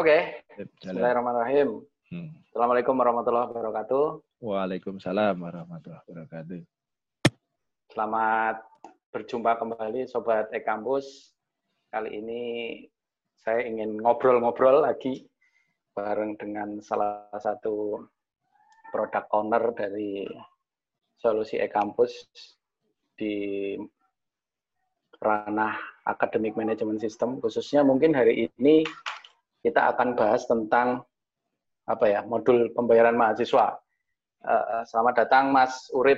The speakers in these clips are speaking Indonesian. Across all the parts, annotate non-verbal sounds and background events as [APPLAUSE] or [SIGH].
Oke, Bismillahirrahmanirrahim. Hmm. Assalamualaikum warahmatullahi wabarakatuh. Waalaikumsalam warahmatullahi wabarakatuh. Selamat berjumpa kembali Sobat E-Kampus. Kali ini saya ingin ngobrol-ngobrol lagi bareng dengan salah satu produk owner dari solusi e-kampus di ranah akademik manajemen sistem khususnya mungkin hari ini kita akan bahas tentang apa ya modul pembayaran mahasiswa. Uh, selamat datang Mas Urip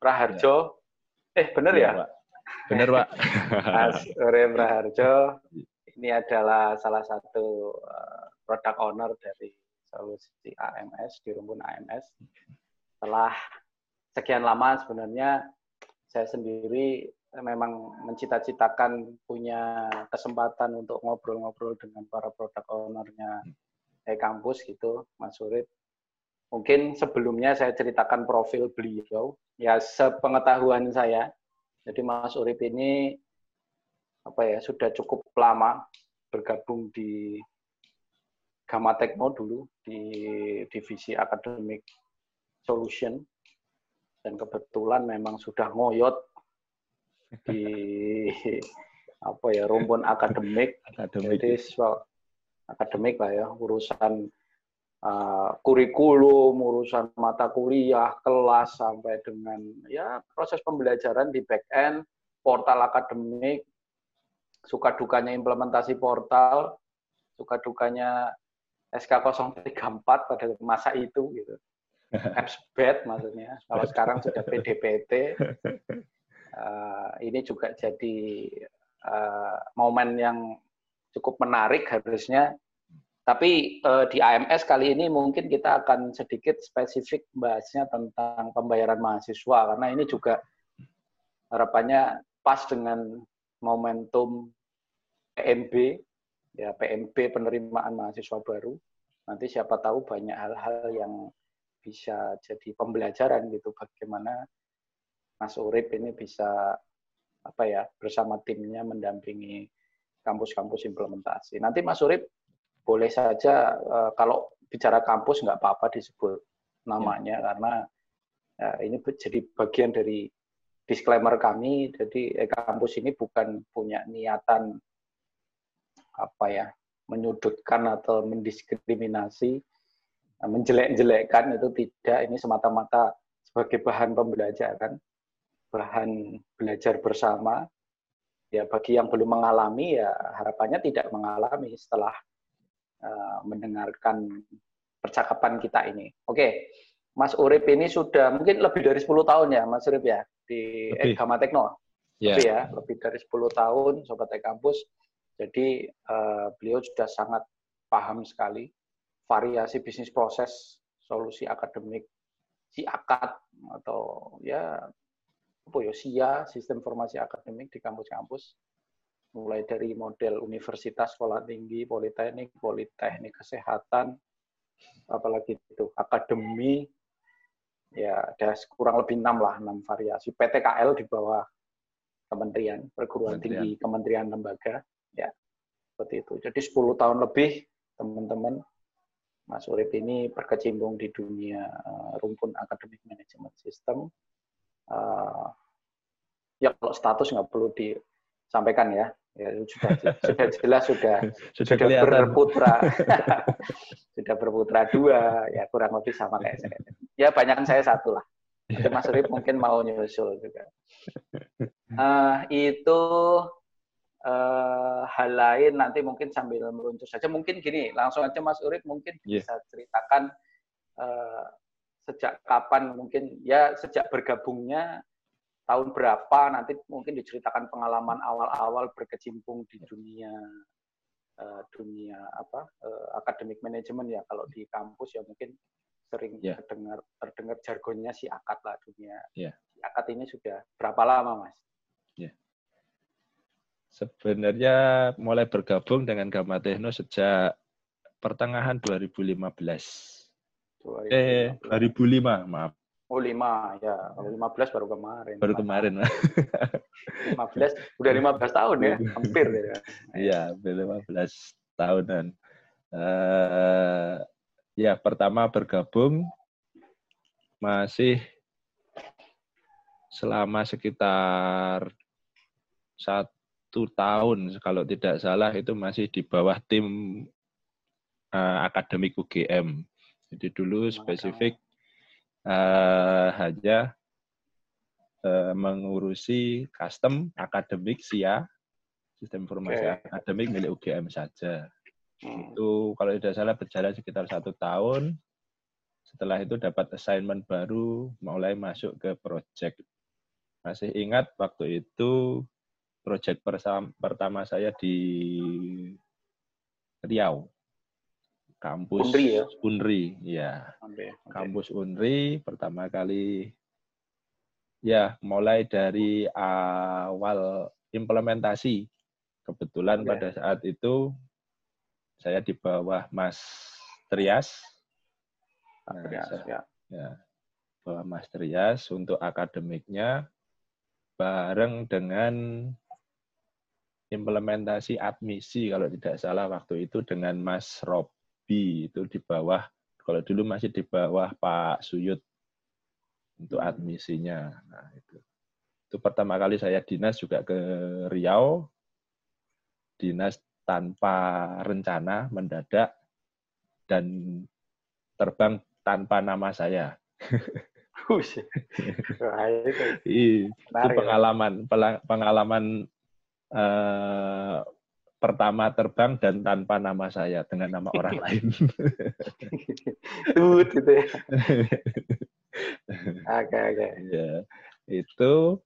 Raharjo. Ya. Eh benar ya? ya? Benar Pak. [LAUGHS] Mas Urip Raharjo ini adalah salah satu uh, product owner dari solusi AMS di rumpun AMS. Setelah sekian lama sebenarnya saya sendiri memang mencita-citakan punya kesempatan untuk ngobrol-ngobrol dengan para produk ownernya e-kampus gitu, Mas Urip. Mungkin sebelumnya saya ceritakan profil beliau, ya sepengetahuan saya. Jadi Mas Urip ini apa ya sudah cukup lama bergabung di Gama Tekno dulu di divisi akademik solution dan kebetulan memang sudah ngoyot di apa ya rumpun akademik, akademik. jadi well, akademik lah ya urusan uh, kurikulum, urusan mata kuliah, kelas sampai dengan ya proses pembelajaran di back end, portal akademik, suka dukanya implementasi portal, suka dukanya SK 034 pada masa itu gitu. [LAUGHS] Apps bad maksudnya. Kalau sekarang sudah PDPT, [LAUGHS] uh, ini juga jadi uh, momen yang cukup menarik harusnya. Tapi uh, di AMS kali ini mungkin kita akan sedikit spesifik bahasnya tentang pembayaran mahasiswa karena ini juga harapannya pas dengan momentum PMB ya PMB penerimaan mahasiswa baru. Nanti siapa tahu banyak hal-hal yang bisa jadi pembelajaran gitu bagaimana Mas Urip ini bisa apa ya bersama timnya mendampingi kampus-kampus implementasi. Nanti Mas Urip boleh saja uh, kalau bicara kampus nggak apa-apa disebut namanya ya. karena uh, ini jadi bagian dari disclaimer kami. Jadi eh, kampus ini bukan punya niatan apa ya menyudutkan atau mendiskriminasi, menjelek-jelekkan itu tidak. Ini semata-mata sebagai bahan pembelajaran bahan belajar bersama. Ya bagi yang belum mengalami ya harapannya tidak mengalami setelah uh, mendengarkan percakapan kita ini. Oke, Mas Urip ini sudah mungkin lebih dari 10 tahun ya Mas Urip ya di Gama Tekno. Yeah. Lebih ya, lebih dari 10 tahun Sobat e Kampus. Jadi uh, beliau sudah sangat paham sekali variasi bisnis proses, solusi akademik, si akad atau ya apa ya SIA sistem informasi akademik di kampus-kampus. Mulai dari model universitas sekolah tinggi politeknik politeknik kesehatan apalagi itu akademi. Ya ada kurang lebih enam lah enam variasi. PTKL di bawah kementerian perguruan kementerian. tinggi kementerian lembaga. Ya seperti itu. Jadi 10 tahun lebih teman-teman. Mas Urip ini berkecimpung di dunia eh, rumpun akademik manajemen sistem uh, ya kalau status nggak perlu disampaikan ya. Ya sudah [LAUGHS] sudah jelas sudah sudah, sudah berputra. [LAUGHS] Sudah berputra dua ya kurang lebih sama kayak saya. Ya banyak kan saya satu lah. Nanti Mas Rip mungkin mau nyusul juga. Uh, [LAUGHS] itu uh, hal lain nanti mungkin sambil meluncur saja. Mungkin gini langsung aja Mas Urip mungkin yeah. bisa ceritakan uh, sejak kapan mungkin ya sejak bergabungnya tahun berapa nanti mungkin diceritakan pengalaman awal-awal berkecimpung di dunia uh, dunia apa uh, akademik manajemen ya kalau di kampus ya mungkin sering yeah. terdengar terdengar jargonnya si akad lah dunia yeah. si akad ini sudah berapa lama mas? Yeah. Sebenarnya mulai bergabung dengan Gama Tekno sejak pertengahan 2015. 2015. Eh 2005 maaf Oh lima ya, kalau lima belas baru kemarin. Baru kemarin. Lima belas, udah lima belas tahun ya, hampir ya. Iya, lima belas tahunan. Uh, ya pertama bergabung masih selama sekitar satu tahun kalau tidak salah itu masih di bawah tim uh, akademik UGM. Jadi dulu spesifik uh, hanya uh, mengurusi custom akademik SIA, sistem informasi okay. akademik milik UGM saja. Hmm. Itu kalau tidak salah berjalan sekitar satu tahun. Setelah itu dapat assignment baru, mulai masuk ke project masih ingat waktu itu proyek pertama saya di Riau. Kampus Unri ya? Unri, ya. Okay. Kampus Unri pertama kali ya mulai dari awal implementasi. Kebetulan okay. pada saat itu saya di bawah Mas Trias. Nah, Trias ya. ya. Bawah Mas Trias untuk akademiknya bareng dengan implementasi admisi kalau tidak salah waktu itu dengan Mas Itu di bawah kalau dulu masih di bawah Pak Suyut untuk admisinya. Nah, itu. Itu pertama kali saya dinas juga ke Riau. Dinas tanpa rencana mendadak dan terbang tanpa nama saya. [LAUGHS] itu ya. pengalaman pengalaman uh, pertama terbang dan tanpa nama saya dengan nama orang [LAUGHS] lain. Tut gitu ya. [LAUGHS] Oke oke. Ya, itu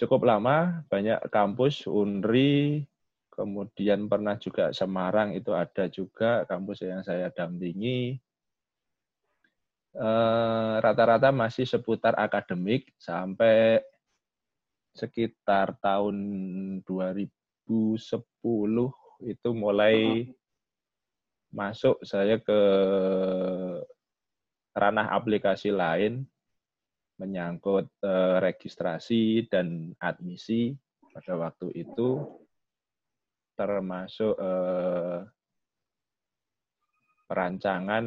cukup lama, banyak kampus, Unri, kemudian pernah juga Semarang itu ada juga kampus yang saya dampingi. Eh, rata-rata masih seputar akademik sampai sekitar tahun 2010 itu mulai masuk saya ke ranah aplikasi lain menyangkut uh, registrasi dan admisi pada waktu itu termasuk uh, perancangan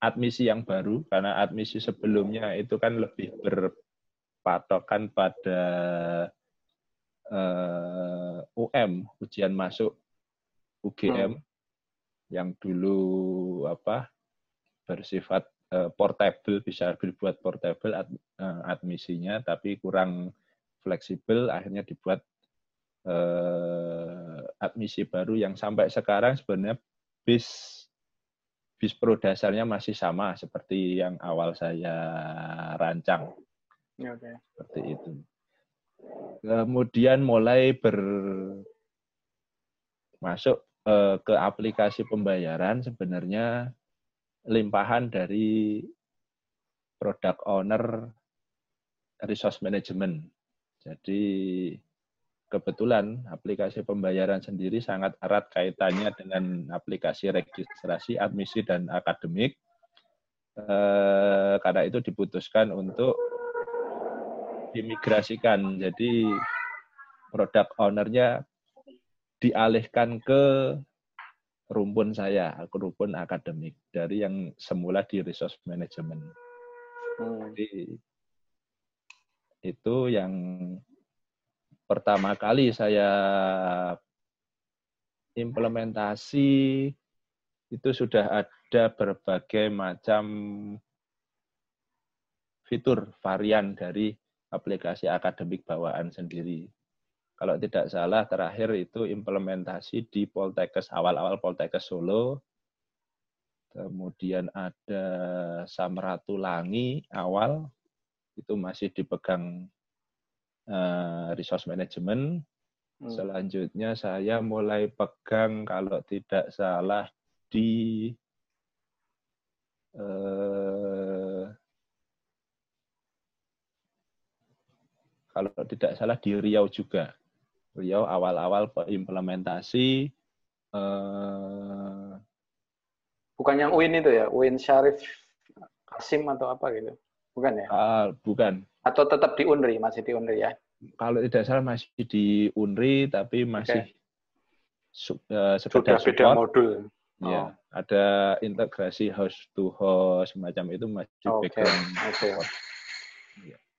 admisi yang baru. Karena admisi sebelumnya itu kan lebih berpatokan pada uh, UM ujian masuk UGM hmm. yang dulu apa bersifat uh, portable bisa dibuat portable ad, uh, admisinya tapi kurang fleksibel akhirnya dibuat uh, admisi baru yang sampai sekarang sebenarnya bis bispro dasarnya masih sama seperti yang awal saya rancang. Okay. Seperti itu. Kemudian mulai ber masuk eh, ke aplikasi pembayaran sebenarnya limpahan dari product owner resource management. Jadi kebetulan aplikasi pembayaran sendiri sangat erat kaitannya dengan aplikasi registrasi, admisi, dan akademik. Eh, karena itu diputuskan untuk dimigrasikan. Jadi produk ownernya dialihkan ke rumpun saya, ke rumpun akademik dari yang semula di resource management. Hmm. Jadi itu yang pertama kali saya implementasi itu sudah ada berbagai macam fitur varian dari aplikasi akademik bawaan sendiri. Kalau tidak salah terakhir itu implementasi di Poltekkes awal-awal Poltekkes Solo. Kemudian ada Samratulangi awal itu masih dipegang uh, resource management. Hmm. Selanjutnya saya mulai pegang kalau tidak salah di uh, kalau tidak salah di Riau juga. Riau awal-awal implementasi uh, bukan yang UIN itu ya, UIN Syarif Prasim atau apa gitu? Bukan ya? Uh, bukan. Atau tetap di Unri, masih di Unri ya? Kalau tidak salah masih di Unri, tapi masih okay. su, uh, Sudah beda modul. Ya, oh. ada integrasi host to host semacam itu masih okay. background. Okay.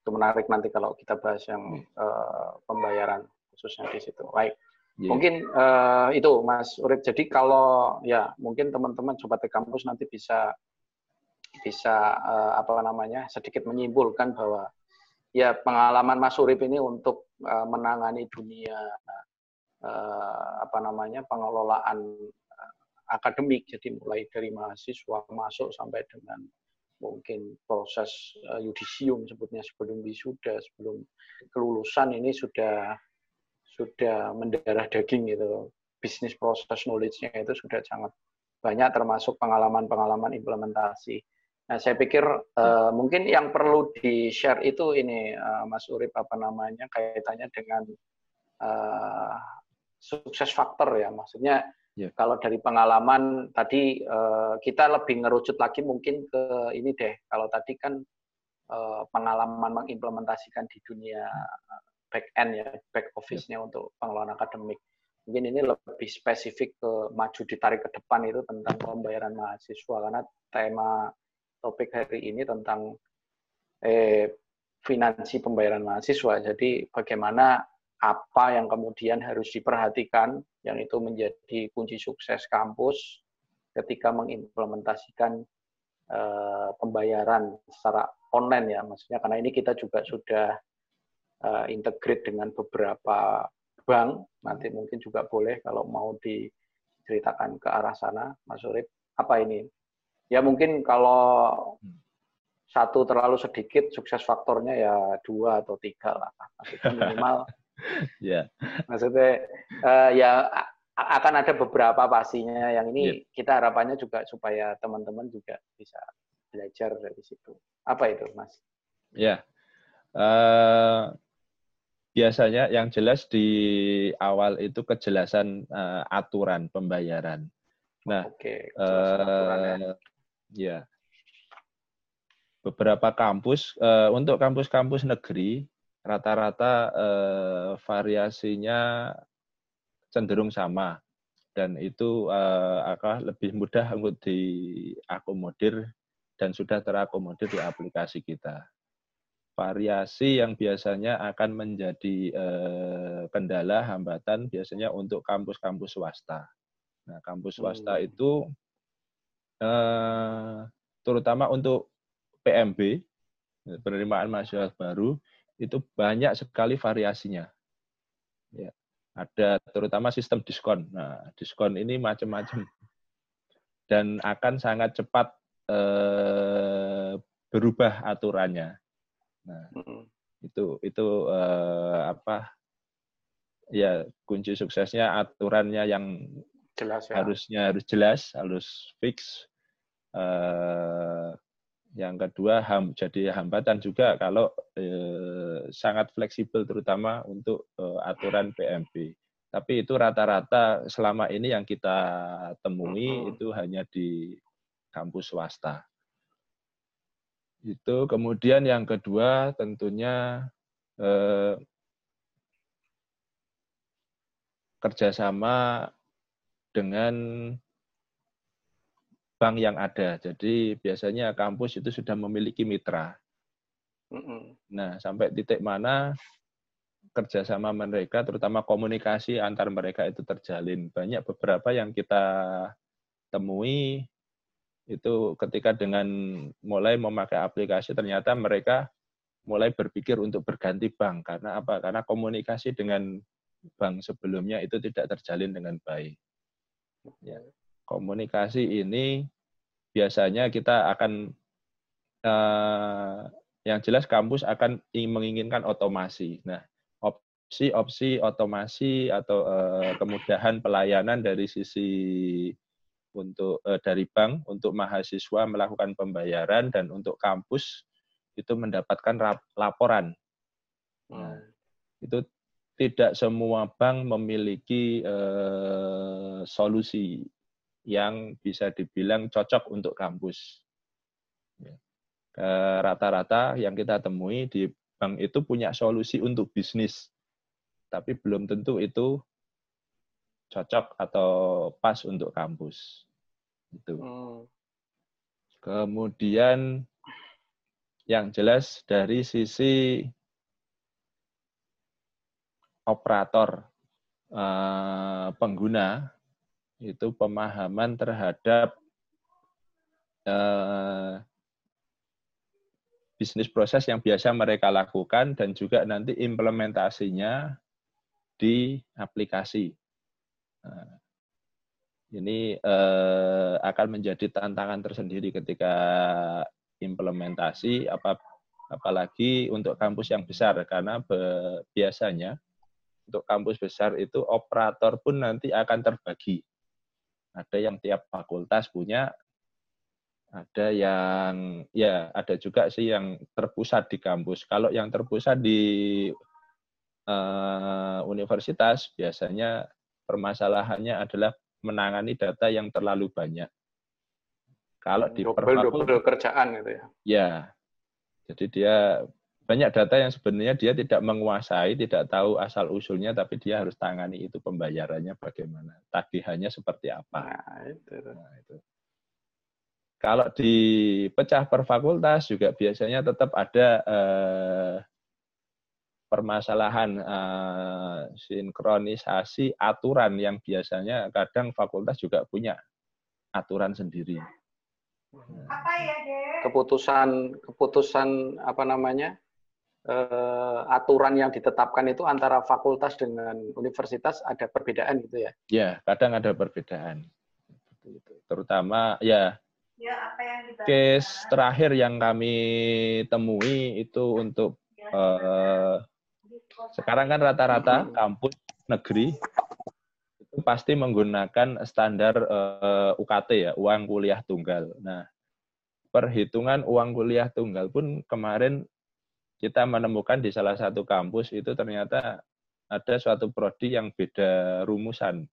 Itu menarik nanti kalau kita bahas yang uh, pembayaran khususnya di situ. Baik. Yeah. Mungkin uh, itu Mas Urip. Jadi kalau ya mungkin teman-teman sobat kampus nanti bisa bisa uh, apa namanya sedikit menyimpulkan bahwa ya pengalaman Mas Urip ini untuk uh, menangani dunia uh, apa namanya pengelolaan akademik jadi mulai dari mahasiswa masuk sampai dengan mungkin proses uh, yudisium sebutnya sebelum wisuda sebelum kelulusan ini sudah sudah mendarah daging gitu bisnis proses knowledge-nya itu sudah sangat banyak termasuk pengalaman-pengalaman implementasi Nah, saya pikir uh, mungkin yang perlu di-share itu ini, uh, Mas Urip, apa namanya, kaitannya dengan uh, sukses faktor ya. Maksudnya yeah. kalau dari pengalaman tadi uh, kita lebih ngerucut lagi mungkin ke ini deh. Kalau tadi kan uh, pengalaman mengimplementasikan di dunia back end ya, back office-nya yeah. untuk pengelolaan akademik. Mungkin ini lebih spesifik ke maju ditarik ke depan itu tentang pembayaran mahasiswa karena tema topik hari ini tentang eh, finansi pembayaran mahasiswa. Jadi bagaimana apa yang kemudian harus diperhatikan yang itu menjadi kunci sukses kampus ketika mengimplementasikan eh, pembayaran secara online ya. Maksudnya karena ini kita juga sudah eh, integrate dengan beberapa bank. Nanti mungkin juga boleh kalau mau diceritakan ke arah sana Mas Urip. Apa ini? Ya mungkin kalau satu terlalu sedikit sukses faktornya ya dua atau tiga lah. Maksudnya minimal [LAUGHS] ya maksudnya uh, ya akan ada beberapa pastinya yang ini yeah. kita harapannya juga supaya teman-teman juga bisa belajar dari situ apa itu mas ya yeah. uh, biasanya yang jelas di awal itu kejelasan uh, aturan pembayaran nah okay. uh, ya. Ya. Beberapa kampus uh, untuk kampus-kampus negeri rata-rata uh, variasinya cenderung sama dan itu uh, akan lebih mudah untuk diakomodir dan sudah terakomodir di aplikasi kita. Variasi yang biasanya akan menjadi uh, kendala hambatan biasanya untuk kampus-kampus swasta. Nah, kampus swasta hmm. itu Eh, terutama untuk PMB penerimaan mahasiswa baru itu banyak sekali variasinya. Ya, ada terutama sistem diskon. Nah, diskon ini macam-macam dan akan sangat cepat eh, berubah aturannya. Nah, itu itu eh, apa? Ya kunci suksesnya aturannya yang jelas ya. harusnya harus jelas, harus fix Eh, yang kedua ham, jadi hambatan juga kalau eh, sangat fleksibel terutama untuk eh, aturan PMB. Tapi itu rata-rata selama ini yang kita temui itu hanya di kampus swasta. Itu kemudian yang kedua tentunya eh, kerjasama dengan bank yang ada. Jadi biasanya kampus itu sudah memiliki mitra. Nah, sampai titik mana kerjasama mereka, terutama komunikasi antar mereka itu terjalin. Banyak beberapa yang kita temui itu ketika dengan mulai memakai aplikasi ternyata mereka mulai berpikir untuk berganti bank karena apa? Karena komunikasi dengan bank sebelumnya itu tidak terjalin dengan baik. Ya komunikasi ini biasanya kita akan uh, yang jelas kampus akan menginginkan otomasi. Nah, opsi-opsi otomasi atau uh, kemudahan pelayanan dari sisi untuk uh, dari bank untuk mahasiswa melakukan pembayaran dan untuk kampus itu mendapatkan laporan. Nah, itu tidak semua bank memiliki uh, solusi yang bisa dibilang cocok untuk kampus. Ya. Rata-rata yang kita temui di bank itu punya solusi untuk bisnis, tapi belum tentu itu cocok atau pas untuk kampus. Itu. Hmm. Kemudian yang jelas dari sisi operator eh, pengguna itu pemahaman terhadap eh, bisnis proses yang biasa mereka lakukan dan juga nanti implementasinya di aplikasi. Nah, ini eh, akan menjadi tantangan tersendiri ketika implementasi, apa, apalagi untuk kampus yang besar, karena be, biasanya untuk kampus besar itu operator pun nanti akan terbagi. Ada yang tiap fakultas punya, ada yang ya ada juga sih yang terpusat di kampus. Kalau yang terpusat di uh, universitas biasanya permasalahannya adalah menangani data yang terlalu banyak. Kalau di double, double kerjaan gitu ya. Ya. Jadi dia banyak data yang sebenarnya dia tidak menguasai, tidak tahu asal usulnya, tapi dia harus tangani itu pembayarannya bagaimana, tagihannya seperti apa. Nah, itu. Nah, itu. Kalau dipecah per fakultas juga biasanya tetap ada eh, permasalahan uh, sinkronisasi aturan yang biasanya kadang fakultas juga punya aturan sendiri. Apa ya, Keputusan keputusan apa namanya? Uh, aturan yang ditetapkan itu antara fakultas dengan universitas ada perbedaan gitu ya? Ya, kadang ada perbedaan. Terutama ya Ya, apa yang case terakhir yang kami temui itu untuk uh, sekarang kan rata-rata kampus negeri itu pasti menggunakan standar uh, eh, UKT ya, uang kuliah tunggal. Nah, perhitungan uang kuliah tunggal pun kemarin kita menemukan di salah satu kampus itu ternyata ada suatu prodi yang beda rumusan.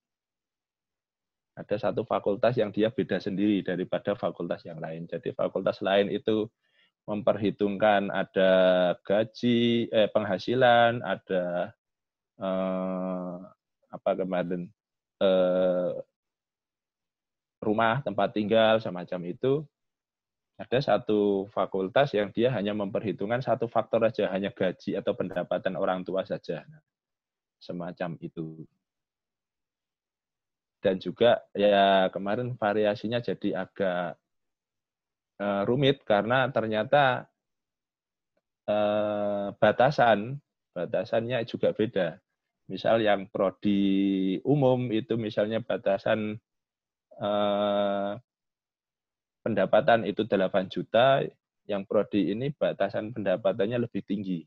Ada satu fakultas yang dia beda sendiri daripada fakultas yang lain. Jadi fakultas lain itu memperhitungkan ada gaji, eh, penghasilan, ada eh, apa kemarin eh, rumah tempat tinggal semacam itu. Ada satu fakultas yang dia hanya memperhitungkan satu faktor saja, hanya gaji atau pendapatan orang tua saja. Semacam itu. Dan juga ya kemarin variasinya jadi agak uh, rumit karena ternyata uh, batasan batasannya juga beda. Misal yang prodi umum itu misalnya batasan uh, pendapatan itu 8 juta, yang prodi ini batasan pendapatannya lebih tinggi.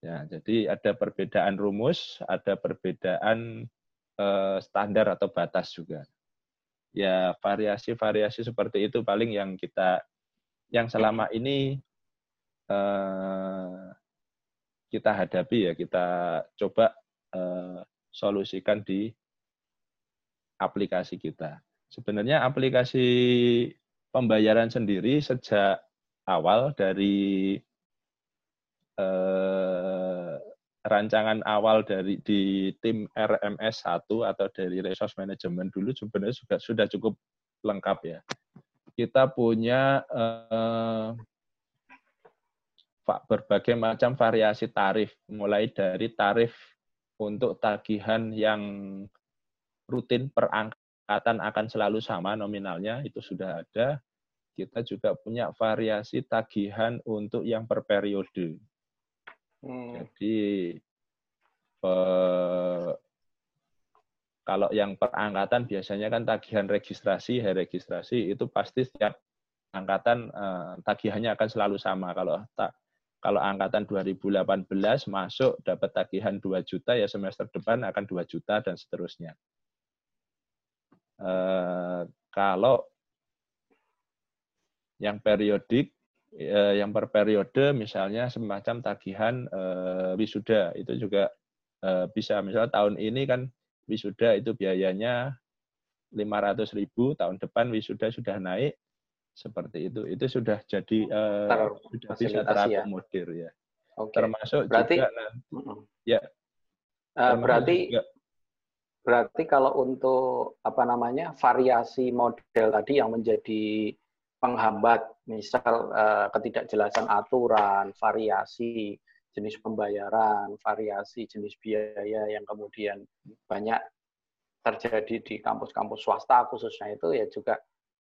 Ya, jadi ada perbedaan rumus, ada perbedaan uh, standar atau batas juga. Ya, variasi-variasi seperti itu paling yang kita yang selama ini uh, kita hadapi ya kita coba uh, solusikan di aplikasi kita. Sebenarnya aplikasi pembayaran sendiri sejak awal dari uh, rancangan awal dari di tim RMS 1 atau dari resource management dulu sebenarnya juga sudah cukup lengkap ya. Kita punya eh, berbagai macam variasi tarif, mulai dari tarif untuk tagihan yang rutin perangkatan akan selalu sama nominalnya, itu sudah ada. Kita juga punya variasi tagihan untuk yang per periode. Hmm. Jadi eh, kalau yang perangkatan biasanya kan tagihan registrasi, hari registrasi itu pasti setiap angkatan eh, tagihannya akan selalu sama. Kalau tak kalau angkatan 2018 masuk dapat tagihan 2 juta ya semester depan akan 2 juta dan seterusnya. Eh, kalau yang periodik eh, yang per periode misalnya semacam tagihan eh, wisuda itu juga eh, bisa misalnya tahun ini kan wisuda itu biayanya 500 ribu, tahun depan wisuda sudah naik, seperti itu. Itu sudah jadi uh, sudah bisa ya? terakomodir ya. ya. Okay. Termasuk berarti, juga nanti, ya. Uh, berarti juga, berarti kalau untuk apa namanya variasi model tadi yang menjadi penghambat, misal uh, ketidakjelasan aturan, variasi jenis pembayaran, variasi jenis biaya yang kemudian banyak terjadi di kampus-kampus swasta khususnya itu ya juga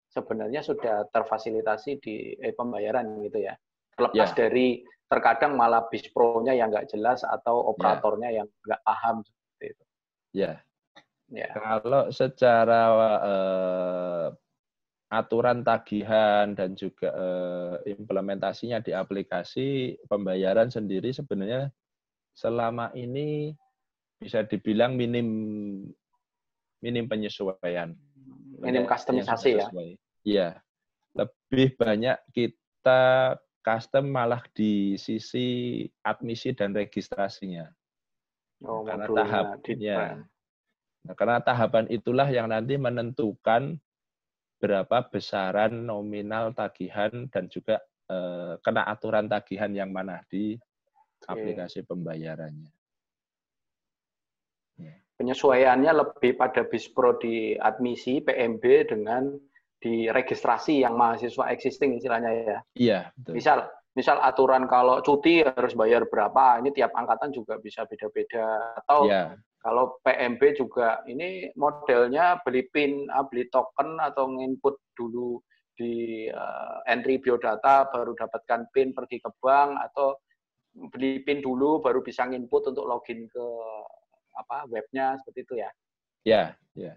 sebenarnya sudah terfasilitasi di eh, pembayaran gitu ya. Terlepas ya. dari terkadang malah bis pro-nya yang nggak jelas atau ya. operatornya ya. yang nggak paham seperti itu. Ya. Ya. Kalau secara uh, aturan tagihan dan juga uh, implementasinya di aplikasi pembayaran sendiri sebenarnya selama ini bisa dibilang minim minim penyesuaian. Minim customisasi ya? Iya. Lebih banyak kita custom malah di sisi admisi dan registrasinya. Oh, karena tahapnya. Nah, karena tahapan itulah yang nanti menentukan berapa besaran nominal tagihan dan juga eh, kena aturan tagihan yang mana di aplikasi pembayarannya. Penyesuaiannya lebih pada bispro di admisi PMB dengan di registrasi yang mahasiswa existing istilahnya ya. Iya, betul. Misal misal aturan kalau cuti harus bayar berapa, ini tiap angkatan juga bisa beda-beda atau ya. kalau PMB juga ini modelnya beli pin, ah, beli token atau nginput dulu di uh, entry biodata baru dapatkan pin pergi ke bank atau beli pin dulu baru bisa nginput untuk login ke apa webnya seperti itu ya? Ya, ya.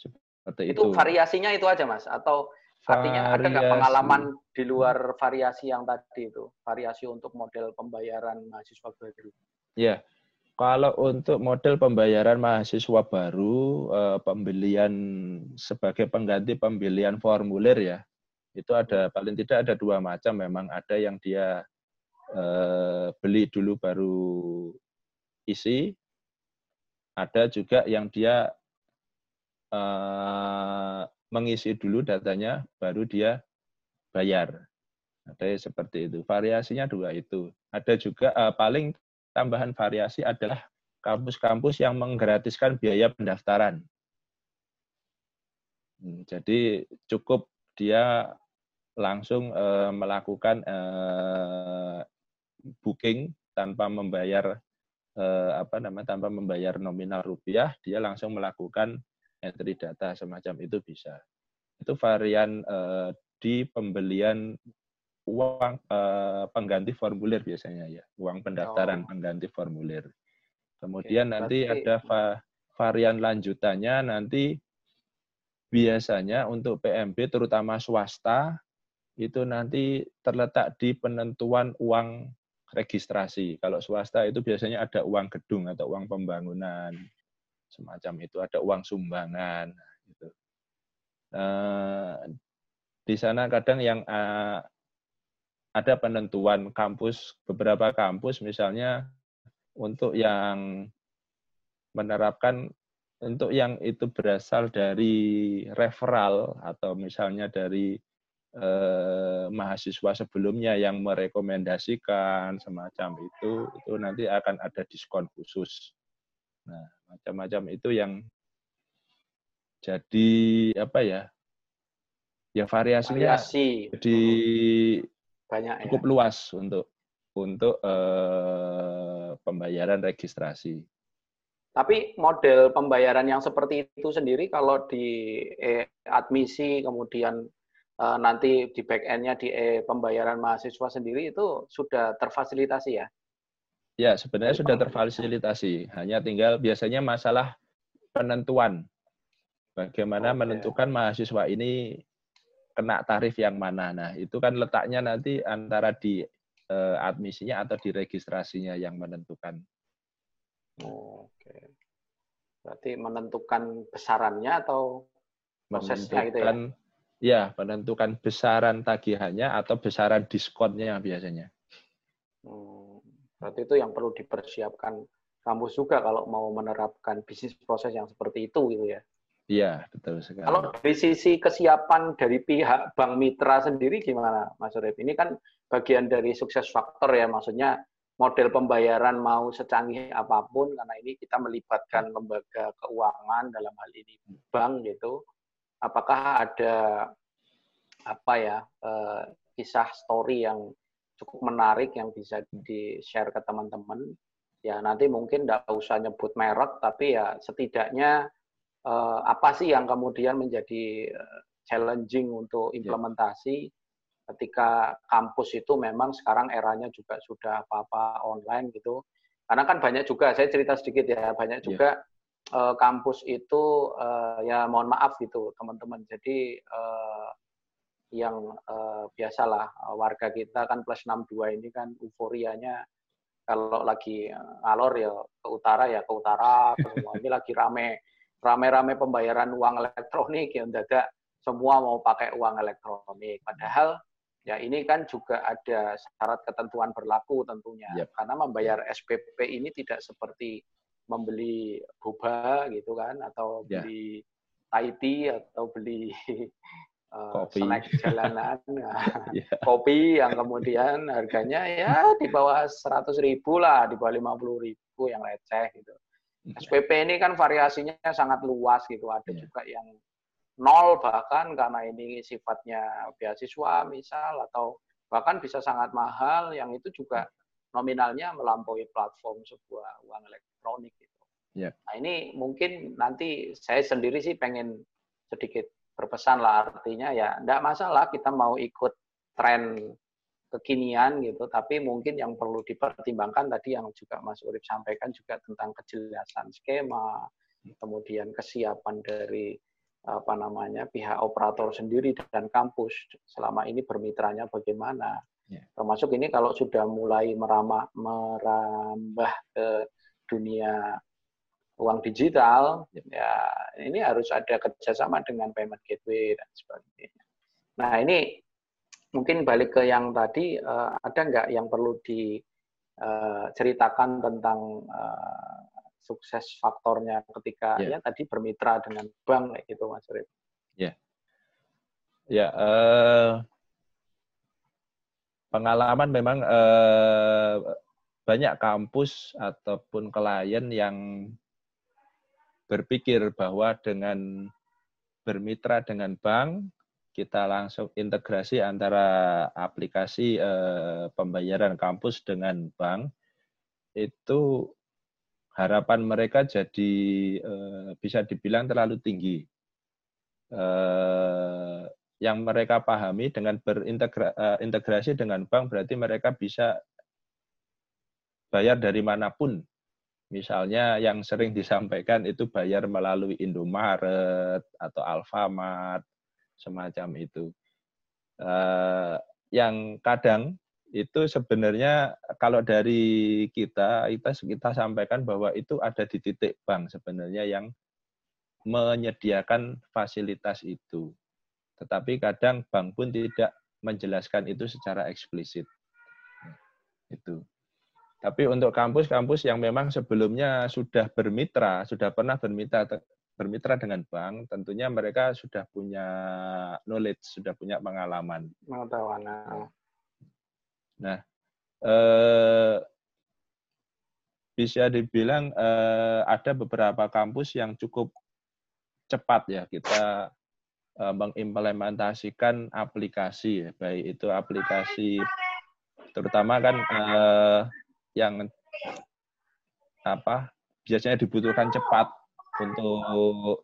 Seperti itu. Itu variasinya itu aja mas? Atau artinya ada nggak pengalaman di luar variasi yang tadi itu? Variasi untuk model pembayaran mahasiswa baru? Ya, kalau untuk model pembayaran mahasiswa baru, eh, pembelian sebagai pengganti pembelian formulir ya, itu ada paling tidak ada dua macam. Memang ada yang dia eh, beli dulu baru isi, ada juga yang dia uh, mengisi dulu datanya, baru dia bayar. Ada seperti itu. Variasinya dua itu. Ada juga uh, paling tambahan variasi adalah kampus-kampus yang menggratiskan biaya pendaftaran. Hmm, jadi cukup dia langsung uh, melakukan uh, booking tanpa membayar apa namanya tanpa membayar nominal rupiah, dia langsung melakukan entry data semacam itu bisa. Itu varian eh, di pembelian uang eh, pengganti formulir biasanya ya, uang pendaftaran oh. pengganti formulir. Kemudian Oke, nanti berarti... ada va varian lanjutannya nanti biasanya untuk PMB terutama swasta itu nanti terletak di penentuan uang registrasi. Kalau swasta itu biasanya ada uang gedung atau uang pembangunan semacam itu, ada uang sumbangan. Gitu. Nah, di sana kadang yang uh, ada penentuan kampus, beberapa kampus misalnya untuk yang menerapkan untuk yang itu berasal dari referral atau misalnya dari eh, mahasiswa sebelumnya yang merekomendasikan semacam itu, itu nanti akan ada diskon khusus. Nah, macam-macam itu yang jadi apa ya? Ya variasinya Variasi. jadi banyak ya. cukup ya? luas untuk untuk eh, pembayaran registrasi. Tapi model pembayaran yang seperti itu sendiri kalau di eh, admisi kemudian uh, nanti di back end-nya di e pembayaran mahasiswa sendiri itu sudah terfasilitasi ya? Ya, sebenarnya sudah terfasilitasi. Hanya tinggal biasanya masalah penentuan. Bagaimana okay. menentukan mahasiswa ini kena tarif yang mana. Nah, itu kan letaknya nanti antara di uh, admisinya atau di registrasinya yang menentukan. Oh, Oke. Okay. Berarti menentukan besarannya atau prosesnya menentukan, gitu ya? Ya, menentukan besaran tagihannya atau besaran diskonnya biasanya. Hmm, berarti itu yang perlu dipersiapkan kampus juga kalau mau menerapkan bisnis proses yang seperti itu gitu ya. Iya, betul sekali. Kalau dari sisi kesiapan dari pihak Bank Mitra sendiri gimana, Mas Urip? Ini kan bagian dari sukses faktor ya, maksudnya model pembayaran mau secanggih apa pun, karena ini kita melibatkan lembaga keuangan dalam hal ini bank gitu. Apakah ada apa ya eh, kisah story yang cukup menarik yang bisa di share ke teman-teman? Ya nanti mungkin tidak usah nyebut merek, tapi ya setidaknya eh, apa sih yang kemudian menjadi eh, challenging untuk ya. implementasi ketika kampus itu memang sekarang eranya juga sudah apa-apa online gitu. Karena kan banyak juga, saya cerita sedikit ya, banyak ya. juga yeah. uh, kampus itu uh, ya mohon maaf gitu teman-teman. Jadi uh, yang uh, biasalah warga kita kan plus 62 ini kan euforianya kalau lagi ngalor ya ke utara ya ke utara semua ini lagi rame rame-rame pembayaran uang elektronik yang dadak semua mau pakai uang elektronik padahal Ya ini kan juga ada syarat ketentuan berlaku tentunya. Yep. Karena membayar SPP ini tidak seperti membeli boba gitu kan atau ya. beli Thai atau beli [LAUGHS] uh, kopi. snack jalanan, yeah. [LAUGHS] kopi yang kemudian harganya ya di bawah 100 ribu lah, di bawah 50 ribu yang receh gitu. SPP ini kan variasinya sangat luas gitu. Ada yeah. juga yang nol bahkan karena ini sifatnya beasiswa misal atau bahkan bisa sangat mahal yang itu juga nominalnya melampaui platform sebuah uang elektronik gitu. Yeah. Nah ini mungkin nanti saya sendiri sih pengen sedikit berpesan lah artinya ya tidak masalah kita mau ikut tren kekinian gitu tapi mungkin yang perlu dipertimbangkan tadi yang juga Mas Urip sampaikan juga tentang kejelasan skema kemudian kesiapan dari apa namanya pihak operator sendiri dan kampus selama ini bermitranya bagaimana. Yeah. Termasuk ini kalau sudah mulai merambah ke dunia uang digital, yeah. ya ini harus ada kerjasama dengan payment gateway dan sebagainya. Nah ini mungkin balik ke yang tadi, uh, ada nggak yang perlu diceritakan uh, tentang uh, sukses faktornya ketika yeah. ya tadi bermitra dengan bank gitu Mas Rip. Ya. Ya, uh, pengalaman memang uh, banyak kampus ataupun klien yang berpikir bahwa dengan bermitra dengan bank kita langsung integrasi antara aplikasi uh, pembayaran kampus dengan bank itu harapan mereka jadi uh, bisa dibilang terlalu tinggi. Uh, yang mereka pahami dengan berintegrasi dengan bank berarti mereka bisa bayar dari mana pun. Misalnya yang sering disampaikan itu bayar melalui Indomaret atau Alfamart, semacam itu. Uh, yang kadang itu sebenarnya kalau dari kita kita kita sampaikan bahwa itu ada di titik bank sebenarnya yang menyediakan fasilitas itu. Tetapi kadang bank pun tidak menjelaskan itu secara eksplisit. Itu. Tapi untuk kampus-kampus yang memang sebelumnya sudah bermitra, sudah pernah bermitra bermitra dengan bank, tentunya mereka sudah punya knowledge, sudah punya pengalaman. Pengetahuan. Nah. Nah, eh, bisa dibilang eh, ada beberapa kampus yang cukup cepat ya kita eh, mengimplementasikan aplikasi, ya, baik itu aplikasi terutama kan eh, yang apa biasanya dibutuhkan cepat untuk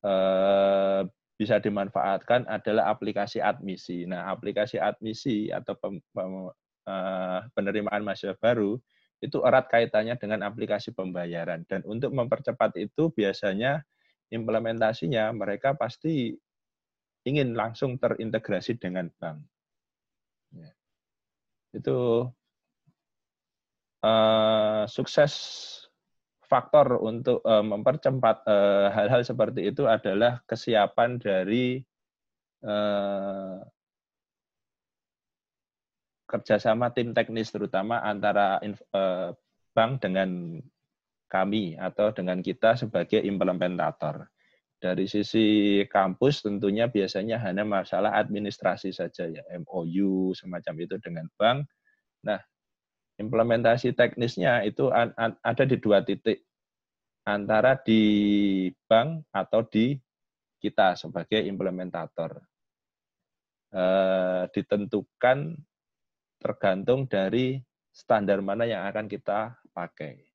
eh, bisa dimanfaatkan adalah aplikasi admisi. Nah, aplikasi admisi atau pem, pem, uh, penerimaan mahasiswa baru itu erat kaitannya dengan aplikasi pembayaran. Dan untuk mempercepat itu biasanya implementasinya mereka pasti ingin langsung terintegrasi dengan bank. Ya. Itu uh, sukses faktor untuk uh, mempercepat uh, hal-hal seperti itu adalah kesiapan dari uh, kerjasama tim teknis terutama antara uh, bank dengan kami atau dengan kita sebagai implementator. dari sisi kampus tentunya biasanya hanya masalah administrasi saja ya, MOU semacam itu dengan bank. Nah, implementasi teknisnya itu ada di dua titik antara di bank atau di kita sebagai implementator. E, ditentukan tergantung dari standar mana yang akan kita pakai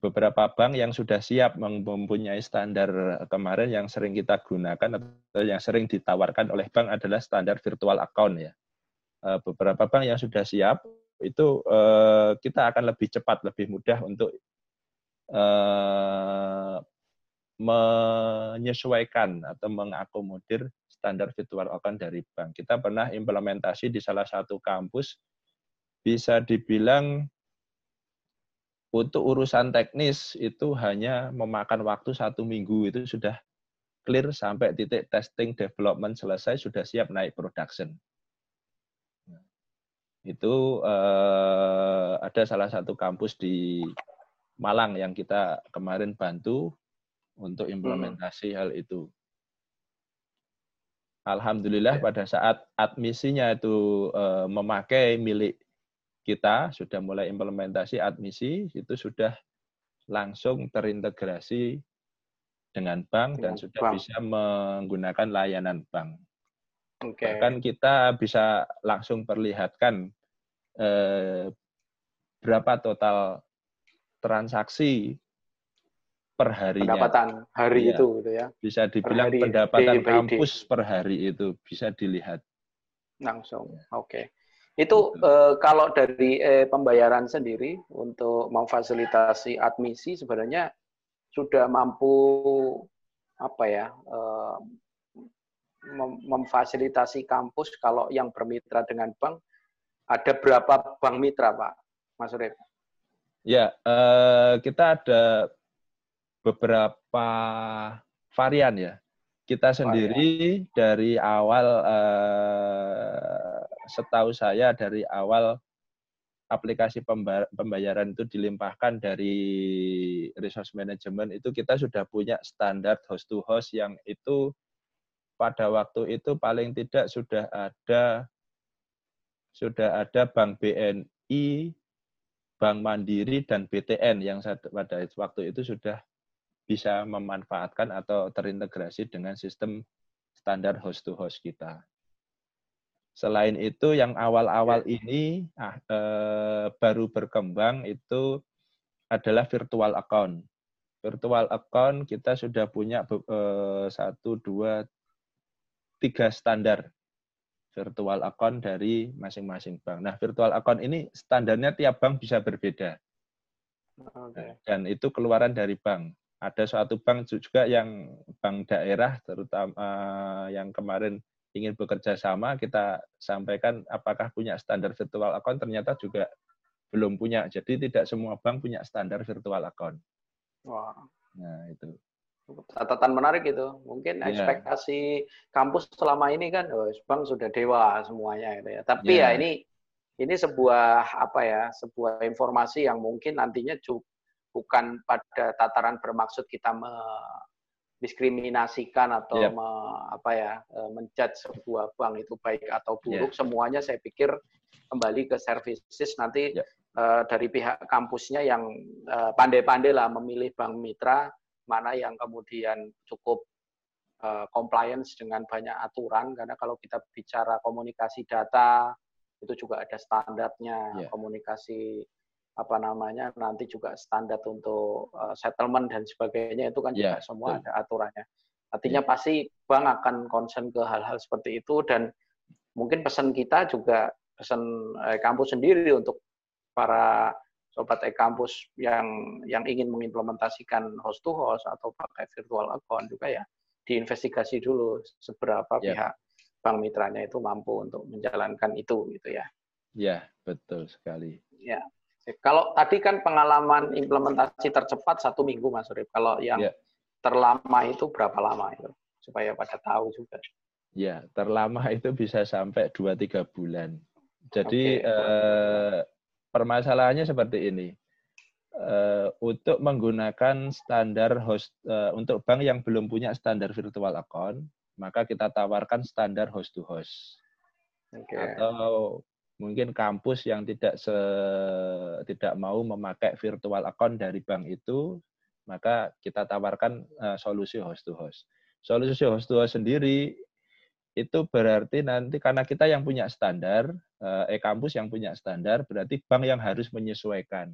beberapa bank yang sudah siap mempunyai standar kemarin yang sering kita gunakan atau yang sering ditawarkan oleh bank adalah standar virtual account ya. Eh, beberapa bank yang sudah siap itu eh, kita akan lebih cepat, lebih mudah untuk eh, menyesuaikan atau mengakomodir standar virtual account dari bank. Kita pernah implementasi di salah satu kampus bisa dibilang untuk urusan teknis itu hanya memakan waktu satu minggu itu sudah clear sampai titik testing development selesai sudah siap naik production. Itu eh, ada salah satu kampus di Malang yang kita kemarin bantu untuk implementasi hmm. hal itu. Alhamdulillah pada saat admisinya itu eh, memakai milik kita sudah mulai implementasi admisi itu sudah langsung terintegrasi dengan bank dan sudah bank. bisa menggunakan layanan bank. Okay. Bahkan kita bisa langsung perlihatkan eh, berapa total transaksi per harinya. Pendapatan hari ya, itu gitu ya. Bisa dibilang hari, pendapatan kampus per hari itu bisa dilihat. Langsung. Oke. Okay. Itu eh, kalau dari eh, pembayaran sendiri untuk memfasilitasi admisi sebenarnya sudah mampu apa ya eh, mem memfasilitasi kampus kalau yang bermitra dengan bank ada berapa bank mitra Pak Mas Urip? Ya, eh, kita ada beberapa varian ya. Kita sendiri varian. dari awal eh, setahu saya dari awal aplikasi pembayaran itu dilimpahkan dari resource management itu kita sudah punya standar host to host yang itu pada waktu itu paling tidak sudah ada sudah ada Bank BNI, Bank Mandiri dan BTN yang pada waktu itu sudah bisa memanfaatkan atau terintegrasi dengan sistem standar host to host kita. Selain itu yang awal-awal ini ah, eh, baru berkembang itu adalah virtual account. Virtual account kita sudah punya eh, satu, dua, tiga standar virtual account dari masing-masing bank. Nah, virtual account ini standarnya tiap bank bisa berbeda. Okay. Dan itu keluaran dari bank. Ada suatu bank juga yang bank daerah, terutama uh, yang kemarin ingin bekerja sama, kita sampaikan apakah punya standar virtual account, ternyata juga belum punya. Jadi tidak semua bank punya standar virtual account. Wah. Nah, itu. Catatan menarik itu. Mungkin yeah. ekspektasi kampus selama ini kan, oh, bank sudah dewa semuanya gitu ya. Tapi yeah. ya ini ini sebuah apa ya, sebuah informasi yang mungkin nantinya bukan pada tataran bermaksud kita me, diskriminasikan atau yep. me, apa ya e, menjudge sebuah bank itu baik atau buruk yeah. semuanya saya pikir kembali ke services nanti yeah. uh, dari pihak kampusnya yang uh, pandai-pandai lah memilih bank mitra mana yang kemudian cukup uh, compliance dengan banyak aturan karena kalau kita bicara komunikasi data itu juga ada standarnya yeah. komunikasi apa namanya nanti juga standar untuk uh, settlement dan sebagainya itu kan yeah, juga semua betul. ada aturannya. Artinya yeah. pasti bank akan concern ke hal-hal seperti itu dan mungkin pesan kita juga pesan eh, kampus sendiri untuk para sobat e-kampus yang yang ingin mengimplementasikan host to host atau pakai virtual account juga ya diinvestigasi dulu seberapa yeah. pihak bank mitranya itu mampu untuk menjalankan itu gitu ya. Ya, betul sekali. Ya. Kalau tadi kan pengalaman implementasi tercepat satu minggu, Mas Urip. Kalau yang yeah. terlama itu berapa lama itu? Supaya pada tahu juga. Ya, terlama itu bisa sampai 2-3 bulan. Jadi okay. eh, permasalahannya seperti ini. uh, untuk menggunakan standar host uh, untuk bank yang belum punya standar virtual account, maka kita tawarkan standar host to host. Okay. Atau mungkin kampus yang tidak se, tidak mau memakai virtual account dari bank itu, maka kita tawarkan uh, solusi host to host. Solusi host to host sendiri itu berarti nanti karena kita yang punya standar, e-kampus yang punya standar, berarti bank yang harus menyesuaikan.